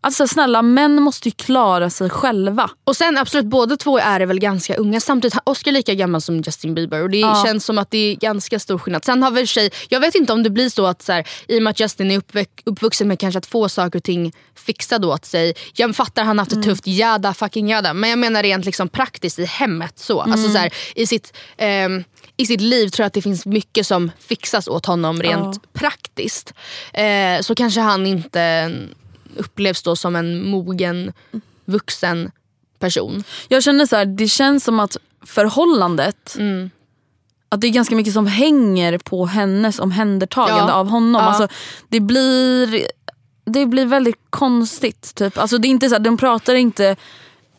B: Alltså snälla, män måste ju klara sig själva.
C: Och sen absolut, båda två är väl ganska unga. Samtidigt, Oscar är lika gammal som Justin Bieber. Och det
B: Ja.
C: känns som att det är ganska stor skillnad. Sen har väl tjej, jag vet inte om det blir så att så här, i och med att Justin är uppväck, uppvuxen med kanske att få saker och ting fixade åt sig. Jag fattar han har haft det tufft, jada fucking jada. Men jag menar rent liksom praktiskt i hemmet. så. Alltså, så här, i, sitt, ehm, I sitt liv tror jag att det finns mycket som fixas åt honom rent praktiskt. Eh, så kanske han inte upplevs då som en mogen vuxen person.
B: Jag känner så här, det känns som att förhållandet,
C: Mm.
B: att det är ganska mycket som hänger på hennes omhändertagande
C: Ja.
B: av honom.
C: Ja.
B: Alltså, det, blir, det blir väldigt konstigt. Typ. Alltså, det är inte så här, de pratar inte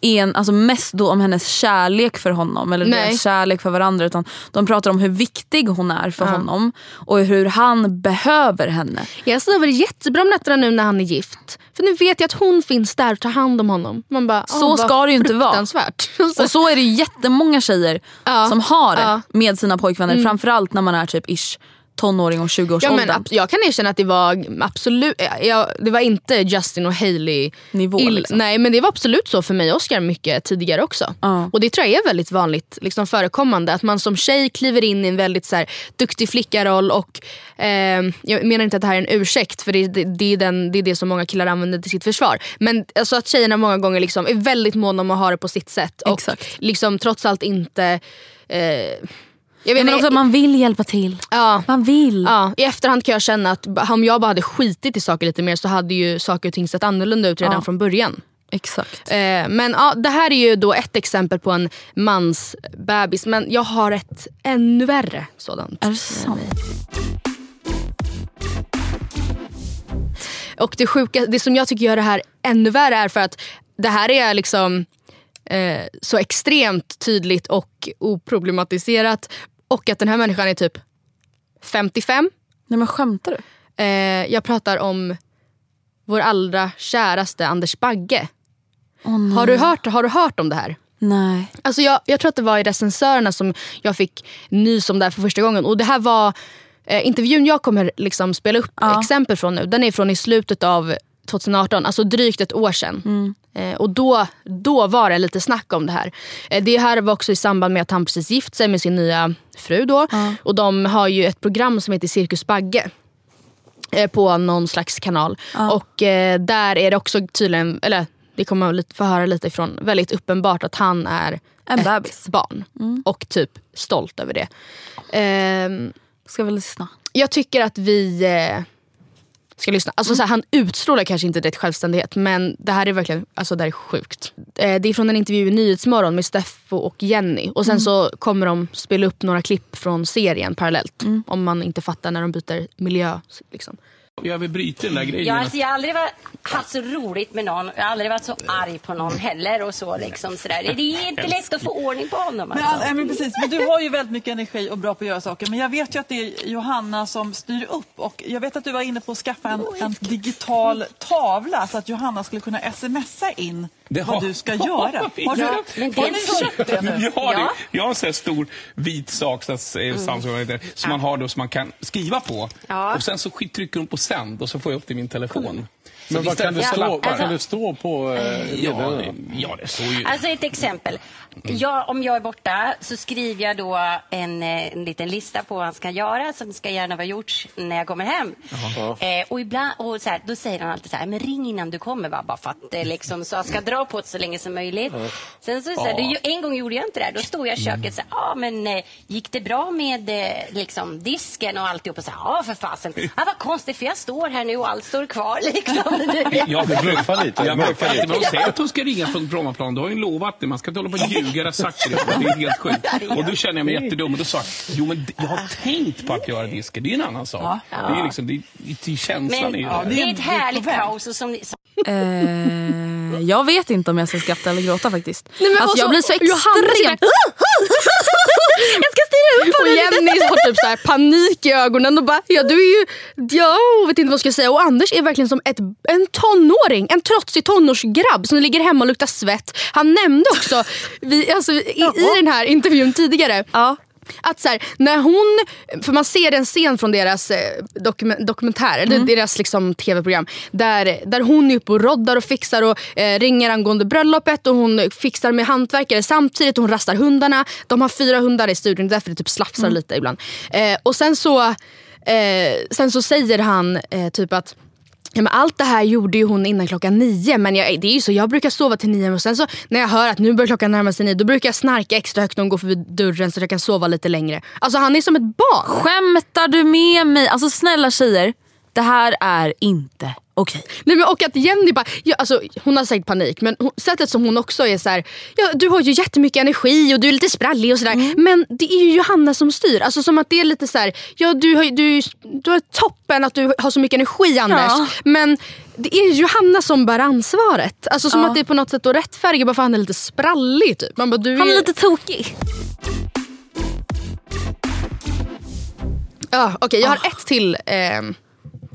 B: en, alltså mest då om hennes kärlek för honom eller
C: Nej.
B: deras kärlek för varandra utan de pratar om hur viktig hon är för honom och hur han behöver henne.
C: Jag sover jättebra om nätterna nu när han är gift. För nu vet jag att hon finns där och tar hand om honom. Man bara,
B: Så
C: åh,
B: ska det ju inte vara. Och så är det jättemånga tjejer
C: Ja.
B: som har det
C: Ja. Mm.
B: med sina pojkvänner. Framförallt när man är typ ish tonåring och
C: Ja,
B: 20-årsåldern.
C: men, ab- jag kan erkänna att det var absolut, jag, det var inte Justin och Hailey
B: Nivå, liksom.
C: Nej men det var absolut så för mig och Oscar mycket tidigare också.
B: Ja.
C: Och det tror jag är väldigt vanligt liksom, förekommande. Att man som tjej kliver in i en väldigt så här, duktig flickaroll och eh, jag menar inte att det här är en ursäkt för det, det, det, är, den, det är det som många killar använder till sitt försvar. Men alltså, att tjejerna många gånger liksom, är väldigt måna om att ha det på sitt sätt. Och
B: Exakt.
C: liksom trots allt inte eh, jag vet
B: men också man vill hjälpa till.
C: ja,
B: Man vill.
C: Ja, I efterhand kan jag känna att om jag bara hade skitit i saker lite mer så hade ju saker och ting sett annorlunda ut redan
B: Ja.
C: från början.
B: Exakt.
C: Eh, men ja, det här är ju då ett exempel på en mans bebis. Men jag har ett ännu värre sådant.
B: Är det sant?
C: Och det sjuka, det som jag tycker gör det här ännu värre är för att det här är liksom eh, så extremt tydligt och oproblematiserat. Och att den här människan är typ 55.
B: Nej men skämtar du?
C: Eh, jag pratar om vår allra käraste Anders Bagge.
B: Nej.
C: Har du hört, har du hört om det här?
B: Nej.
C: Alltså jag, jag tror att det var i recensörerna som jag fick nys om det här för första gången. Och det här var eh, intervjun jag kommer liksom spela upp
B: Ja.
C: exempel från nu. Den är från i slutet av 2018, alltså drygt ett år sedan. Eh, och då, då var det lite snack om det här. Eh, det här var också i samband med att han precis gift sig med sin nya fru då. Och de har ju ett program som heter Cirkus Bagge eh, på någon slags kanal. Och eh, där är det också tydligen, eller det kommer man få höra lite ifrån, väldigt uppenbart att han är
B: En
C: ett
B: bebis.
C: barn. Och typ stolt över det. Ehm,
B: Ska vi lyssna?
C: jag tycker att vi eh, ska lyssna. Alltså, så här, han utstrålar kanske inte direkt självständighet men det här är verkligen alltså, det här är sjukt. Eh, det är från en intervju i Nyhetsmorgon med Steffo och Jenny. Och sen så kommer de spela upp några klipp från serien parallellt. Om man inte fattar när de byter miljö. Liksom.
K: Jag vill bryta den där grejen.
L: Ja, alltså, jag har aldrig varit, haft så roligt med någon. Jag har aldrig varit så arg på någon heller. Och så, liksom, sådär. Det är inte lätt att få ordning på honom.
M: Men,
L: Alltså.
M: all- men precis, men du har ju väldigt mycket energi och bra på att göra saker. Men jag vet ju att det är Johanna som styr upp. Och jag vet att du var inne på att skaffa en, en digital tavla så att Johanna skulle kunna smsa in
K: Det
M: vad
K: har-
M: du ska göra. Har,
L: Ja,
M: du,
L: men det
M: har
L: är
M: ni
L: så-
M: köpt det nu?
K: Jag har,
L: Ja.
K: det. jag har en sån här stor vit sak så att, det, som man har då som man kan skriva på.
L: Ja.
K: Och sen så trycker hon på sänd och så får jag upp det i min telefon. Så
N: Men vad kan det stå, vad kan det stå på eh,
K: Ja, ja, det står ju...
L: Alltså ett exempel. Jag, om jag är borta så skriver jag då en, eh, en liten lista på vad han ska göra som ska gärna vara gjort när jag kommer hem. Eh, och ibland, och så här, då säger han alltid så här, men ring innan du kommer va? bara för att eh, liksom, så jag ska dra på det så länge som möjligt. Sen så, så här,
K: Ja.
L: det, en gång gjorde jag inte det. Då stod jag i köket så här, ah, men eh, gick det bra med eh, liksom, disken och alltihop? Och så här, ja för fasen. Ah, vad konstigt för jag står här nu och allt står kvar liksom.
K: Ja,
N: Du bluffar lite.
K: Jag bluffar lite. Men hon säger att hon ska ringa från Brommaplan. Du har ju lovat det. Man ska inte hålla på och ljuga. Jag har sagt det. Det är helt sjukt. Och då känner jag mig jättedum. Och då sa jag, jo men jag har tänkt på att göra disken. Det är en annan sak. Det är liksom, det är, till känslan
L: Men
K: är ju
L: det
K: det.
L: är ett härligt kaos. Som, som
B: Eh, jag vet inte om jag ska skratta eller gråta faktiskt.
C: Nej, men
B: alltså, jag
C: så-
B: blir så extremt...
C: jag ska styra upp Och Jenny har typ så här panik i ögonen och bara, ja du är ju, jag vet inte vad jag ska säga. Och Anders är verkligen som ett, en tonåring, en trotsig tonårsgrabb som ligger hemma och luktar svett. Han nämnde också vi, alltså, i, i den här intervjun tidigare Att så här, när hon, för man ser en scen från deras eh, dokumen, dokumentär, eller deras liksom, tv-program där, där hon är uppe och roddar och fixar och eh, ringer angående bröllopet och hon fixar med hantverkare samtidigt och hon rastar hundarna. De har fyra hundar i studion, därför det typ slafsar lite ibland. Eh, och sen så, eh, sen så säger han eh, typ att Ja, men allt det här gjorde ju hon innan klockan nio. Men jag, det är ju så, jag brukar sova till nio och sen så när jag hör att nu börjar klockan närma sig nio då brukar jag snarka extra högt när hon går förbi dörren så att jag kan sova lite längre. Alltså han är som ett barn.
B: Skämtar du med mig? Alltså snälla tjejer, det här är inte Okej.
C: Nej, men och att Jenny bara, ja, alltså, hon har säkert panik men hon, sättet som hon också är så här, ja, du har ju jättemycket energi och du är lite sprallig och sådär.
B: Mm.
C: Men det är ju Johanna som styr. Alltså som att det är lite så här, ja du har, du, du har toppen att du har så mycket energi Anders.
B: Ja.
C: Men det är Johanna som bär ansvaret. Alltså som
B: Ja.
C: att det är på något sätt att rättfärdiga bara för han är lite sprallig. Typ. Man bara, du
B: Han är lite tokig.
C: Ja, Okej, jag har ett till ehm,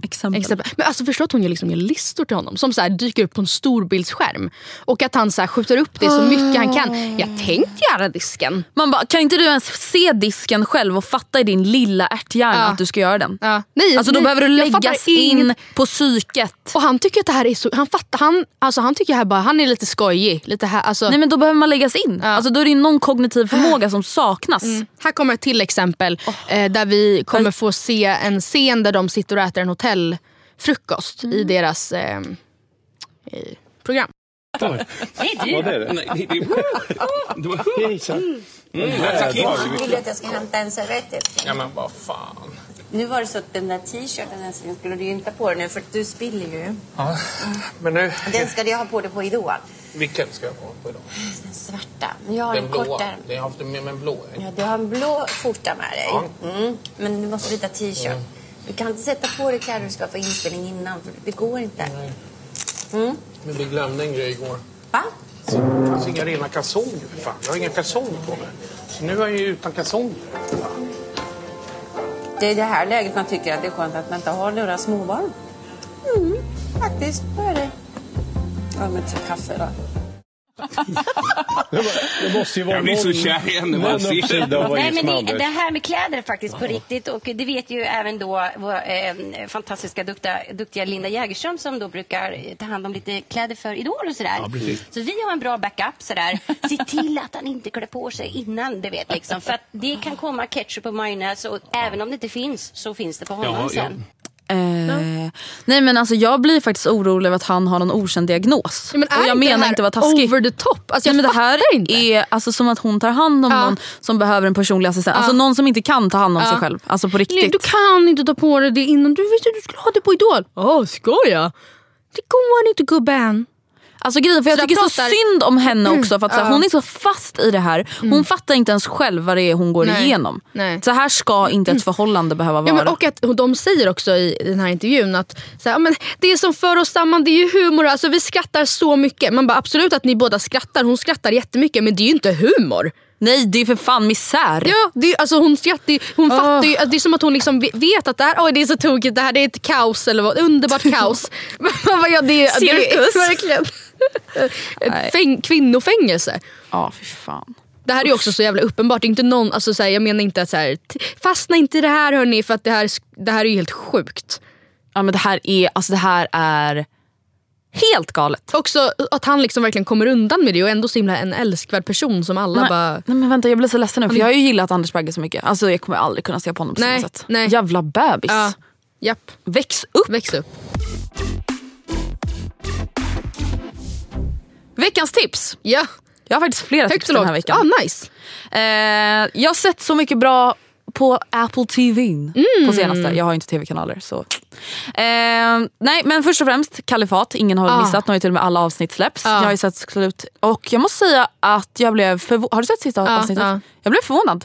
B: Exempel.
C: exempel. Men alltså förstå att hon gör, liksom, gör listor till honom som så här, dyker upp på en storbildsskärm. Och att han så här, skjuter upp det så mycket han kan. Jag tänkte göra disken.
B: Man bara, kan inte du ens se disken själv och fatta i din lilla ärthjärna
C: Ja.
B: att du ska göra den?
C: Ja. Nej,
B: Alltså då
C: nej,
B: behöver du läggas in på psyket.
C: Och han tycker att det här är så... Han fattar, han, alltså han tycker här bara, han är lite skojig. Lite här, alltså,
B: Nej men då behöver man läggas in. Alltså då är det någon kognitiv förmåga som saknas.
C: Mm. Här kommer ett till exempel eh, där vi kommer få se en scen där de sitter och äter en hotellfrukost
B: Mm.
C: i deras eh, i program.
L: Det är du.
N: Vad är det? Hejsan.
K: Mm, alltså,
L: Vill att jag ska hämta en servett efter?
K: ja, men vad fan.
L: Nu var det så att den där t-shirten den skulle du inte ha på dig nu för att du spiller ju.
K: Ja, men nu...
L: Den ska du ha på dig på Idol.
K: Vilken ska jag ha på idag?
L: Den svarta. Jag har
K: Den
L: en
K: blåa.
L: kortare.
K: Jag har haft med mig en blå.
L: Ja, du har en blå skjorta med dig.
K: Ja.
L: Mm. Men du måste byta t-shirt. Du kan inte sätta på dig kläder du ska få inspelning innan. För det går inte. Mm.
K: Men vi glömde en grej igår.
L: Va?
K: Det fanns inga rena kalsonger. för Fan. Jag har inga kalsonger på mig. Så nu är jag ju utan kalsonger.
L: Det är i det här läget man tycker att det är skönt att man inte har några småbarn. Mm, faktiskt. Så är det. Ja, men till kaffe då.
N: Det måste ju vara
K: Jag blir så kär igen när man ser det.
L: Nej, men det, här med kläder är faktiskt på riktigt och det vet ju även då vår eh, fantastiska duktiga, duktiga Linda Jägerström som då brukar eh, ta hand om lite kläder för Idol och sådär.
K: Ja, precis.
L: Så vi har en bra backup sådär. Se till att han inte klär på sig innan, du vet liksom. För att det kan komma ketchup och majonnäs och även om det inte finns så finns det på honom
K: Ja, ja.
B: Eh, nej men alltså jag blir faktiskt orolig över att han har någon okänd diagnos.
C: Ja, men
B: och jag menar inte att vara taskig.
C: over the top? Alltså,
B: Nej,
C: jag
B: men det här
C: inte.
B: är alltså, som att hon tar hand om
C: Ja.
B: någon som behöver en personlig assistent. Alltså någon som inte kan ta hand om
C: Ja.
B: sig själv. Alltså på riktigt.
C: Nej, du kan inte ta på dig det innan. Du visste att du skulle ha det på Idol. Ja, ska jag? Det går inte gubben.
B: Alltså grejen, för jag
C: Så
B: tycker
C: jag
B: så
C: pratar-
B: synd om henne också för att så här, hon är så fast i det här. Hon fattar inte ens själv vad det är hon går
C: Nej.
B: igenom.
C: Nej.
B: Så här ska inte ett förhållande behöva vara.
C: Ja, men, och att de säger också i den här intervjun att så här, men det som för oss samman det är ju humor. Alltså, vi skrattar så mycket. Man bara absolut att ni båda skrattar. Hon skrattar jättemycket men det är ju inte humor.
B: Nej det är för fan misär.
C: Ja, det är, alltså hon skrattar hon fattar ju, alltså, det är som att hon liksom ve- vet att det här oj, det är så tokigt, det här det är ett kaos eller vad, underbart kaos. Ja, det, det
B: Cirkus.
C: är verkligen. ett fäng, kvinnofängelse.
B: Ja fy fan.
C: Det här är också så jävla uppenbart. Inte någon, alltså, så här, jag menar inte att så här, fastna inte i det här hörni för att det här, det här är ju helt sjukt.
B: Ja men det här är, alltså det här är helt galet.
C: Också att han liksom verkligen kommer undan med det och ändå så himla en älskvärd person som alla
B: Nej,
C: bara...
B: nej men vänta jag blir så ledsen nu för jag har ju gillat Anders Bagge så mycket. Alltså jag kommer aldrig kunna se på honom på
C: Nej,
B: samma sätt.
C: nej.
B: Jävla bebis.
C: Ja, japp.
B: Väx upp.
C: Väx upp.
B: Veckans tips.
C: Ja.
B: Jag har faktiskt flera
C: Högt
B: tips den här veckan.
C: Ah, nice.
B: Eh, jag har sett så mycket bra på Apple TV
C: Mm.
B: på senaste. Jag har ju inte tv-kanaler. så. Eh, nej men först och främst Kalifat, ingen har
C: Ah.
B: missat. Nu har ju till och med alla avsnitt släppts.
C: Ah.
B: Jag har ju sett slut. Och jag måste säga att jag blev förvånad. Har du sett sista
C: Ah,
B: avsnittet?
C: ah.
B: Jag blev förvånad.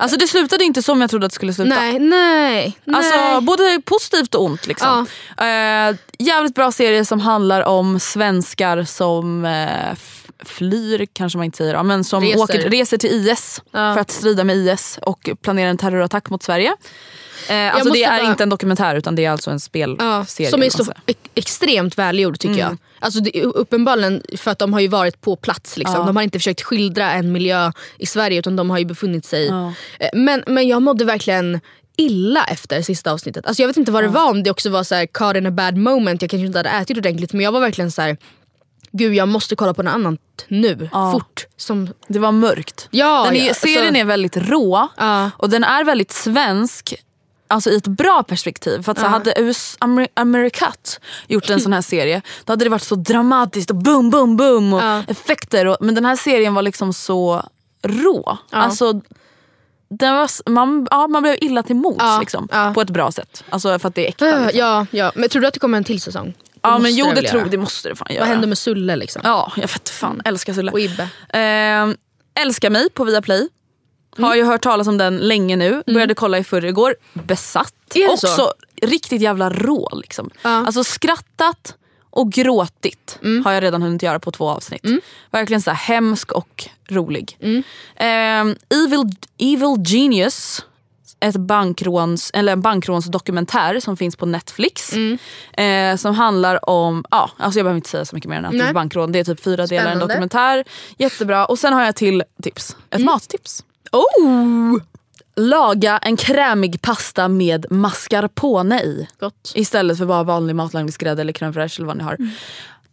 B: Alltså det slutade inte som jag trodde att det skulle sluta.
C: Nej, nej.
B: Alltså
C: nej.
B: både positivt och ont. Liksom. Eh, jävligt bra serie som handlar om svenskar som eh, flyr, kanske man inte säger, då, men som
C: Reser.
B: Åker, reser till IS
C: Ja.
B: för att strida med IS och planerar en terrorattack mot Sverige. Eh, alltså det är
C: bara-
B: inte en dokumentär utan det är alltså en spelserie.
C: Ja, som är så extremt välgjord tycker
B: Mm.
C: jag. Alltså det, uppenbarligen för att de har ju varit på plats. Liksom.
B: Ja.
C: De har inte försökt skildra en miljö i Sverige utan de har ju befunnit sig
B: Ja.
C: Eh, men, men jag mådde verkligen illa efter sista avsnittet. Alltså jag vet inte vad det var, om det också var så här, caught in a bad moment, jag kanske inte hade ätit ordentligt men jag var verkligen så här. Gud jag måste kolla på något annat nu,
B: Ja.
C: fort. Som,
B: Det var mörkt.
C: ja,
B: den är,
C: ja,
B: serien
C: alltså-
B: är väldigt rå
C: Ja.
B: och den är väldigt svensk. Alltså i ett bra perspektiv. För att så hade US, Amer, Americat gjort en sån här serie då hade det varit så dramatiskt och boom boom boom och effekter. Och, men den här serien var liksom så rå. Alltså den var, man, ja, man blev illa till mods
C: Ja,
B: liksom,
C: ja.
B: på ett bra sätt. Alltså för att det är äkta. Liksom.
C: ja, ja. Men tror du att det kommer en till säsong?
B: Ja men jo
C: det
B: tror, det måste det fan göra.
C: Vad händer med Sulle liksom?
B: Ja, jag vet fan. Älskar Sulle.
C: Och Ibbe?
B: Eh, älskar mig på Viaplay. Har ju hört talas om den länge nu. Började kolla i förrgår. Besatt. Också
C: så?
B: riktigt jävla rå. Liksom. Alltså skrattat och gråtit har jag redan hunnit göra på två avsnitt. Verkligen så här hemsk och rolig. Eh, Evil, Evil Genius. Ett bankråns, eller en bankrånsdokumentär som finns på Netflix. Eh, som handlar om, ja, alltså jag behöver inte säga så mycket mer än att det är bankrån. Det är typ fyra delar en
C: Spännande.
B: dokumentär. Jättebra. Och sen har jag till tips. Ett mattips.
C: Oh!
B: Laga en krämig pasta med mascarpone i.
C: Gott.
B: Istället för bara vanlig matlagningsgrädde eller crème fraîche eller vad ni har.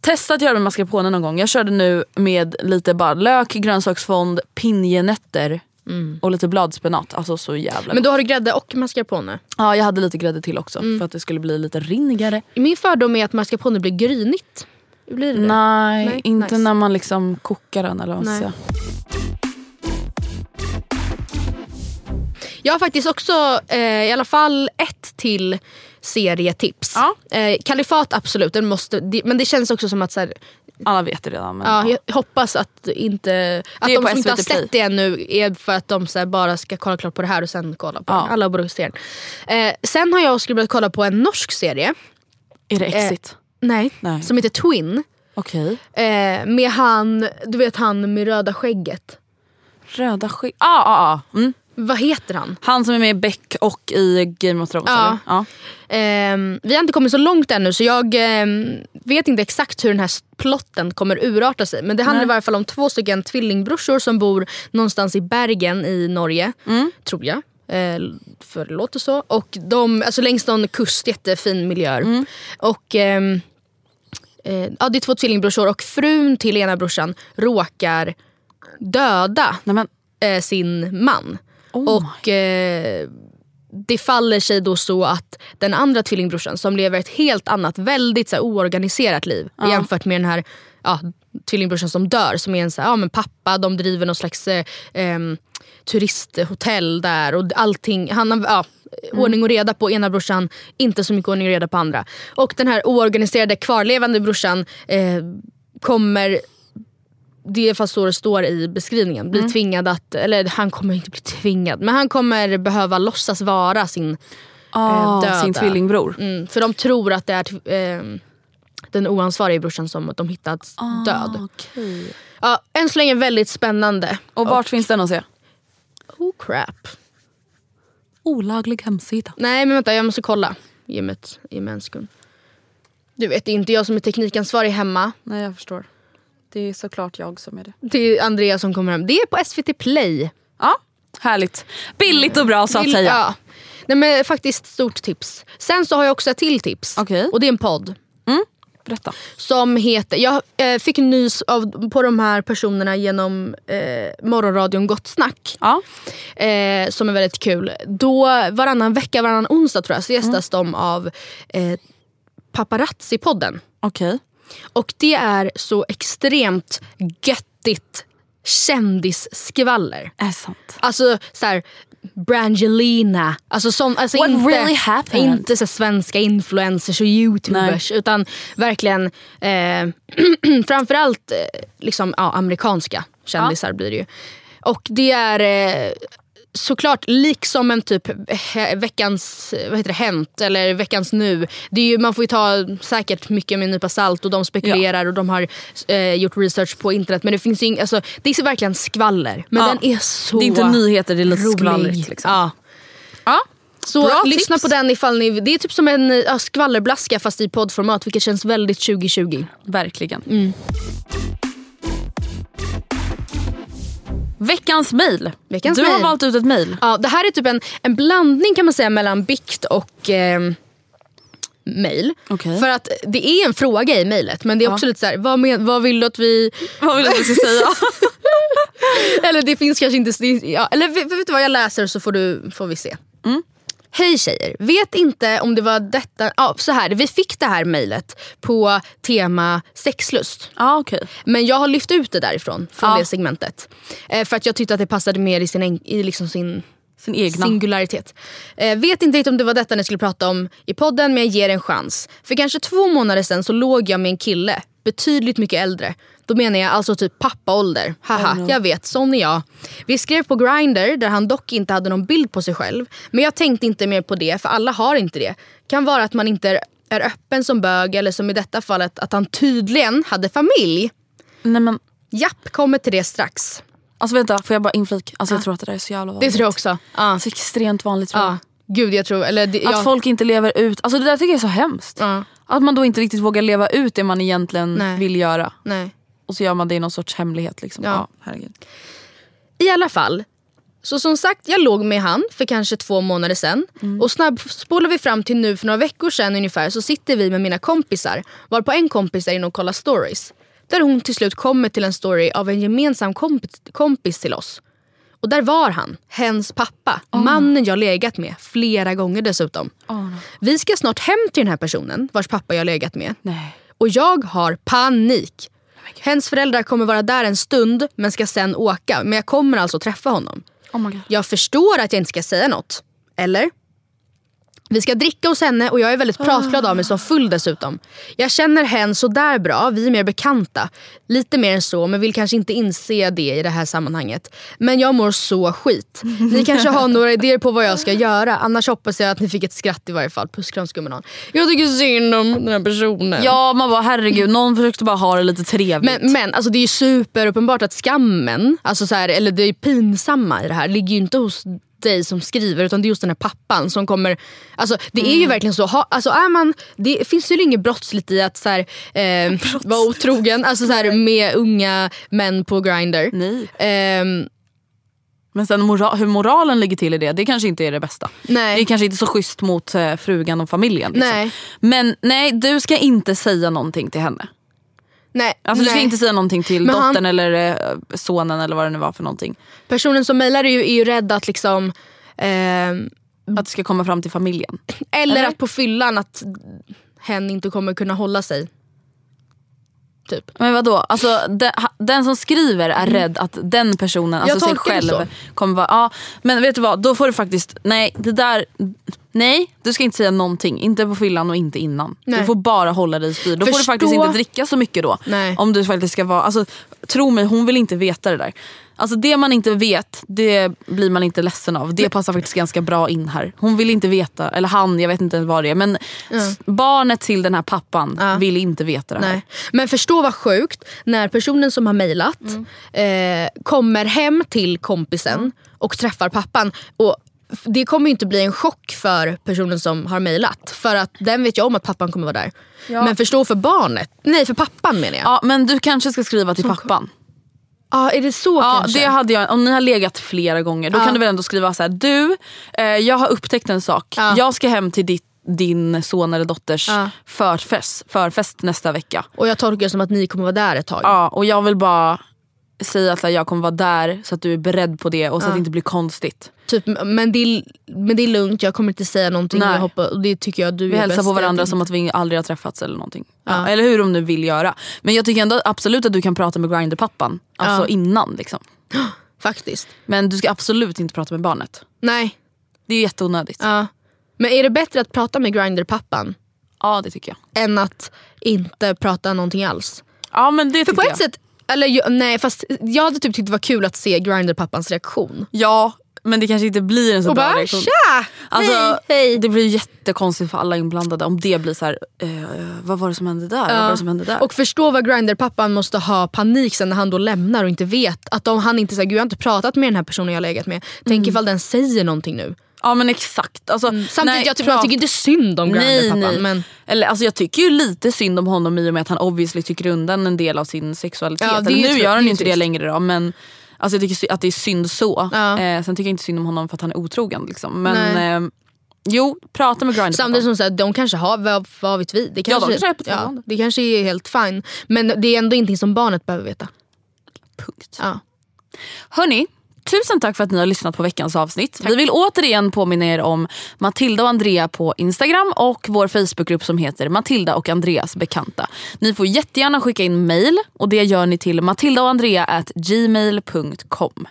B: Testa att göra med mascarpone någon gång. Jag körde nu med lite bara lök, grönsaksfond, pinjenötter och lite bladspenat. Alltså så jävla
C: Men då har du grädde och mascarpone?
B: Ja jag hade lite grädde till också för att det skulle bli lite rinnigare.
C: Min fördom är att mascarpone blir grynigt. Blir det?
B: Nej,
C: Nej,
B: inte
C: nice.
B: när man liksom kokar den eller vad man ska.
C: Jag har faktiskt också eh, i alla fall ett till serietips. Eh, Kalifat absolut, den måste, det, men det känns också som att så här,
B: Alla vet det redan. Men,
C: ja, jag hoppas att, inte, att de som inte har sett det ännu är för att de här, bara ska kolla klart på det här och sen kolla på
B: Ja.
C: Alla borde se. Eh, sen har jag också börjat kolla på en norsk serie.
B: Är det Exit?
C: Nej,
B: Nej.
C: som heter Twin.
B: Okej.
C: Eh, med han, du vet han med röda skägget.
B: Röda skägg. Ah, ah, ah. Mm.
C: Vad heter han?
B: Han som är med i Beck och i Game of Thrones
C: Ja.
B: Ja.
C: Ehm, vi har inte kommit så långt ännu så jag ehm, vet inte exakt hur den här plotten kommer urarta sig. Men det handlar
B: Nej.
C: i varje fall om två stycken tvillingbrorsor som bor någonstans i Bergen i Norge.
B: Mm.
C: Tror jag. Eh, för det låter så. Och de, alltså längs någon kust, jättefin miljö.
B: Mm.
C: Och ehm, eh, ja, det är två tvillingbrorsor och frun till ena brorsan råkar döda eh, sin man.
B: Oh
C: och eh, det faller sig då så att den andra tvillingbrorsan som lever ett helt annat, väldigt så här, oorganiserat liv
B: Ja.
C: jämfört med den här ja, tvillingbrorsan som dör som är en så här, ja, men pappa, de driver någon slags eh, em, turisthotell där och allting, han har ja, ordning och reda på ena brorsan, inte så mycket ordning och reda på andra. Och den här oorganiserade kvarlevande brorsan eh, kommer det är fast så det står i beskrivningen. Blir tvingad att, eller han kommer inte bli tvingad, men han kommer behöva låtsas vara sin eh, döda.
B: sin tvillingbror.
C: Mm, för de tror att det är eh, den oansvariga brorsan som de hittat
B: Ah,
C: död. Ja, än så länge väldigt spännande.
B: Och vart finns den att se?
C: Oh crap.
B: Olaglig hemsida.
C: Nej men vänta, jag måste kolla. Ge mig, ett, ge mig en sekund. Du vet, det är inte jag som är teknikansvarig hemma.
B: Nej jag förstår. Det är såklart jag som är det.
C: Det är Andreas som kommer hem. Det är på SVT Play.
B: Ja, härligt. Billigt och bra så att säga.
C: Ja. Nej, men faktiskt stort tips. Sen så har jag också ett till tips. Och det är en podd.
B: Berätta.
C: Som heter, jag eh, fick nys av, på de här personerna genom eh, morgonradion Gott Snack. Eh, som är väldigt kul. Då varannan vecka, varannan onsdag tror jag, så gästas de av eh, Paparazzi-podden.
B: Okej.
C: Och det är så extremt göttigt kändisskvaller.
B: Är sant?
C: Alltså såhär Brangelina, alltså, sån, alltså
B: What
C: inte,
B: really happened?
C: inte så svenska influencers och youtubers utan verkligen eh, framförallt eh, liksom, ja, amerikanska kändisar blir det ju. Och det är eh, såklart liksom en typ veckans vad heter det, Hänt eller veckans nu. Det är ju, man får ju ta säkert mycket med en nypa salt och de spekulerar och de har eh, gjort research på internet men det finns ju ing, alltså, det är så verkligen skvaller. Men
B: Ja.
C: den är så
B: Det är inte nyheter, det är lite
C: rolig.
B: skvallrigt, liksom.
C: Ja.
B: Ja.
C: Så
B: Bra
C: lyssna
B: tips.
C: på den ifall ni, det är typ som en ja, skvallerblaska fast i poddformat vilket känns väldigt 2020.
B: Verkligen.
C: Mm.
B: Veckans mail.
C: Veckans
B: du har
C: mail.
B: valt ut ett mail.
C: Ja, det här är typ en, en blandning kan man säga mellan bikt och eh, mail.
B: Okej.
C: För att det är en fråga i mejlet men det är också lite så här, vad, men, vad vill du att vi...
B: Vad vill du att vi ska säga?
C: eller det finns kanske inte... Ja, eller vet, du vad, jag läser så får, du, får vi se. Hej tjejer, vet inte om det var detta... Ja, så här, vi fick det här mejlet på tema sexlust.
B: Ja, okay.
C: Men jag har lyft ut det därifrån, från
B: Ja.
C: det segmentet. Eh, för att jag tyckte att det passade mer i sin, i liksom sin
B: Sin egna.
C: Singularitet. Eh, vet inte riktigt om det var detta ni skulle prata om i podden men jag ger en chans. För kanske två månader sedan så låg jag med en kille, betydligt mycket äldre. Då menar jag alltså typ pappaålder. Haha,
B: Oh no.
C: jag vet, sån är jag. Vi skrev på Grindr där han dock inte hade någon bild på sig själv. Men jag tänkte inte mer på det för alla har inte det. Kan vara att man inte är, öppen som bög eller som i detta fallet att han tydligen hade familj.
B: Nej men,
C: Japp, kommer till det strax.
B: alltså vänta, får jag bara inflik? Alltså jag tror att det där är så jävla vanligt.
C: Det tror jag också. Ja.
B: Så extremt vanligt tror jag.
C: Ja. Gud jag tror, eller det,
B: Att
C: jag,
B: folk inte lever ut, alltså det där tycker jag är så hemskt.
C: Ja.
B: Att man då inte riktigt vågar leva ut det man egentligen
C: Nej.
B: vill göra.
C: Nej.
B: Och så gör man det i någon sorts hemlighet. Liksom.
C: Ja.
B: Ja. herregud.
C: I alla fall. Så som sagt, jag låg med han för kanske två månader sedan. Och snabbspolar vi fram till nu för några veckor sedan ungefär så sitter vi med mina kompisar. Varpå en kompis är inne och kollar stories. Där hon till slut kommer till en story av en gemensam kompis, kompis till oss. Och där var han, hens pappa. Mannen jag legat med, flera gånger dessutom. Vi ska snart hem till den här personen vars pappa jag legat med.
B: Nej.
C: Och jag har panik. Hens föräldrar kommer vara där en stund men ska sen åka. Men jag kommer alltså träffa honom.
B: Oh.
C: Jag förstår att jag inte ska säga något. Eller? Vi ska dricka hos henne och jag är väldigt pratglad av mig som full dessutom. Jag känner hen sådär bra, vi är mer bekanta. Lite mer än så men vill kanske inte inse det i det här sammanhanget. Men jag mår så skit. Ni kanske har några idéer på vad jag ska göra. Annars hoppas jag att ni fick ett skratt i varje fall. Puss kram. Jag tycker synd om den här personen.
B: Ja man bara herregud, någon försökte bara ha det lite trevligt.
C: Men, men alltså det är ju superuppenbart att skammen, alltså så här, eller det är pinsamma i det här, ligger ju inte hos dig som skriver utan det är just den här pappan som kommer... Alltså det är ju verkligen så, ha, alltså är man, det finns ju inget brottsligt i att så här, eh, vara otrogen alltså så här, med unga män på Grindr. Ehm,
B: Men sen mora- hur moralen ligger till i det, det kanske inte är det bästa.
C: nej.
B: Det är kanske inte så schysst mot eh, frugan och familjen. Liksom.
C: Nej.
B: Men nej, du ska inte säga någonting till henne.
C: Nej,
B: Alltså, Du ska inte säga någonting till
C: Men han-
B: dottern eller eh, sonen eller vad det nu var för någonting.
C: Personen som mejlar är ju, är ju rädd att liksom ehm,
B: Att det ska komma fram till familjen.
C: Eller,
B: Eller?
C: att på fyllan att hen inte kommer kunna hålla sig. Typ.
B: Men vadå? Alltså, den, den som skriver är rädd att den personen, alltså sig själv, kommer vara... Ja, men vet du vad? Då får du faktiskt... Nej, det där... Nej, du ska inte säga någonting. Inte på fyllan och inte innan.
C: Nej.
B: Du får bara hålla dig styr. Då får du
C: Förstå-
B: faktiskt inte dricka så mycket då.
C: Nej.
B: Om du faktiskt ska vara... Alltså, tro mig, hon vill inte veta det där. Alltså det man inte vet, det blir man inte ledsen av. Det passar faktiskt ganska bra in här. Hon vill inte veta, eller han, jag vet inte vad det är. Men s- barnet till den här pappan
C: Ja.
B: vill inte veta det här.
C: Nej. Men förstå vad sjukt när personen som har mejlat eh, kommer hem till kompisen och träffar pappan. Och det kommer inte bli en chock för personen som har mejlat. För att den vet ju om att pappan kommer vara där.
B: Ja.
C: Men förstå för barnet. Nej för pappan menar jag.
B: Ja, men du kanske ska skriva till pappan.
C: Ja, är det så
B: Ja,
C: kanske?
B: det hade jag, om ni har legat flera gånger då
C: Ja.
B: kan du väl ändå skriva så här: du, eh, jag har upptäckt en sak.
C: Ja.
B: Jag ska hem till ditt, din son eller dotters
C: Ja.
B: förfest, förfest nästa vecka.
C: Och jag tolkar det som att ni kommer vara där ett tag.
B: Ja, och jag vill bara säga att jag kommer vara där så att du är beredd på det och så att
C: Ja.
B: det inte blir konstigt.
C: Typ, men, det är, men det är lugnt, jag kommer inte säga någonting.
B: Nej.
C: Jag hoppas, och det tycker jag du
B: Vi hälsar på varandra
C: att
B: som att vi aldrig har träffats eller någonting. Ja. Eller hur de nu vill göra. Men jag tycker ändå absolut att du kan prata med Grindr-pappan. Alltså innan liksom.
C: Faktiskt.
B: Men du ska absolut inte prata med barnet.
C: Nej.
B: Det är jätteonödigt.
C: Ja. Men är det bättre att prata med Grindr-pappan
B: Ja det tycker jag.
C: än att inte prata någonting alls?
B: Ja men det
C: För på ett
B: jag.
C: sätt, eller nej fast jag hade typ tyckt det var kul att se Grindr-pappans reaktion.
B: Ja, men det kanske inte blir en så
C: Och
B: bra
C: bara
B: reaktion.
C: tja!
B: Alltså,
C: hej, hej.
B: Det blir jättekonstigt för alla inblandade om det blir så här. Eh, vad var det som hände där? Vad var det som hände där?
C: Och förstå vad Grindr-pappan måste ha panik sen när han då lämnar och inte vet. Att om han inte säger gud jag har inte pratat med den här personen jag har legat med. Tänk
B: Mm.
C: ifall den säger någonting nu.
B: Ja men exakt. Alltså,
C: Samtidigt
B: nej,
C: jag, typ, jag tycker inte synd om
B: nej.
C: Men
B: Eller, alltså, jag tycker ju lite synd om honom i och med att han obviously tycker undan en del av sin sexualitet.
C: Ja,
B: nu gör han ju inte det längre då men alltså, jag tycker att det är synd så.
C: Ja.
B: Eh, sen tycker jag inte synd om honom för att han är otrogen. Liksom. Men eh, jo, prata med Grindr-pappan.
C: Samtidigt som så här, de kanske har, vad, vad vet vi? Det
B: Ja,
C: kanske,
B: de kanske är
C: ja, det kanske är helt fine. Men det är ändå ingenting som barnet behöver veta.
B: Punkt.
C: Ja.
B: Hörni, tusen tack för att ni har lyssnat på veckans avsnitt. Vi vill återigen påminna er om Matilda och Andrea på Instagram och vår Facebookgrupp som heter Matilda och Andreas bekanta. Ni får jättegärna skicka in mail och det gör ni till matildaoandrea@gmail.com.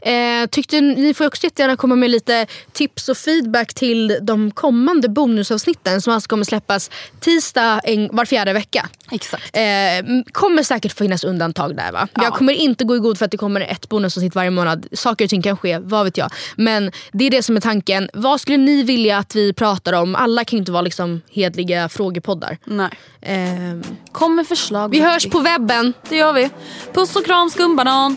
C: Eh, tyckte, ni får också jättegärna komma med lite tips och feedback till de kommande bonusavsnitten som alltså kommer släppas tisdag en, var fjärde vecka.
B: Exakt.
C: Eh, kommer säkert finnas undantag där va? Jag kommer inte gå i god för att det kommer ett bonusavsnitt varje månad. Saker och ting kan ske, vad vet jag. Men det är det som är tanken. Vad skulle ni vilja att vi pratar om? Alla kan ju inte vara liksom hedliga frågepoddar.
B: Nej.
C: Ehm,
B: Kom med förslag.
C: vi hörs på webben.
B: Det gör vi. Puss och kram skumbanan.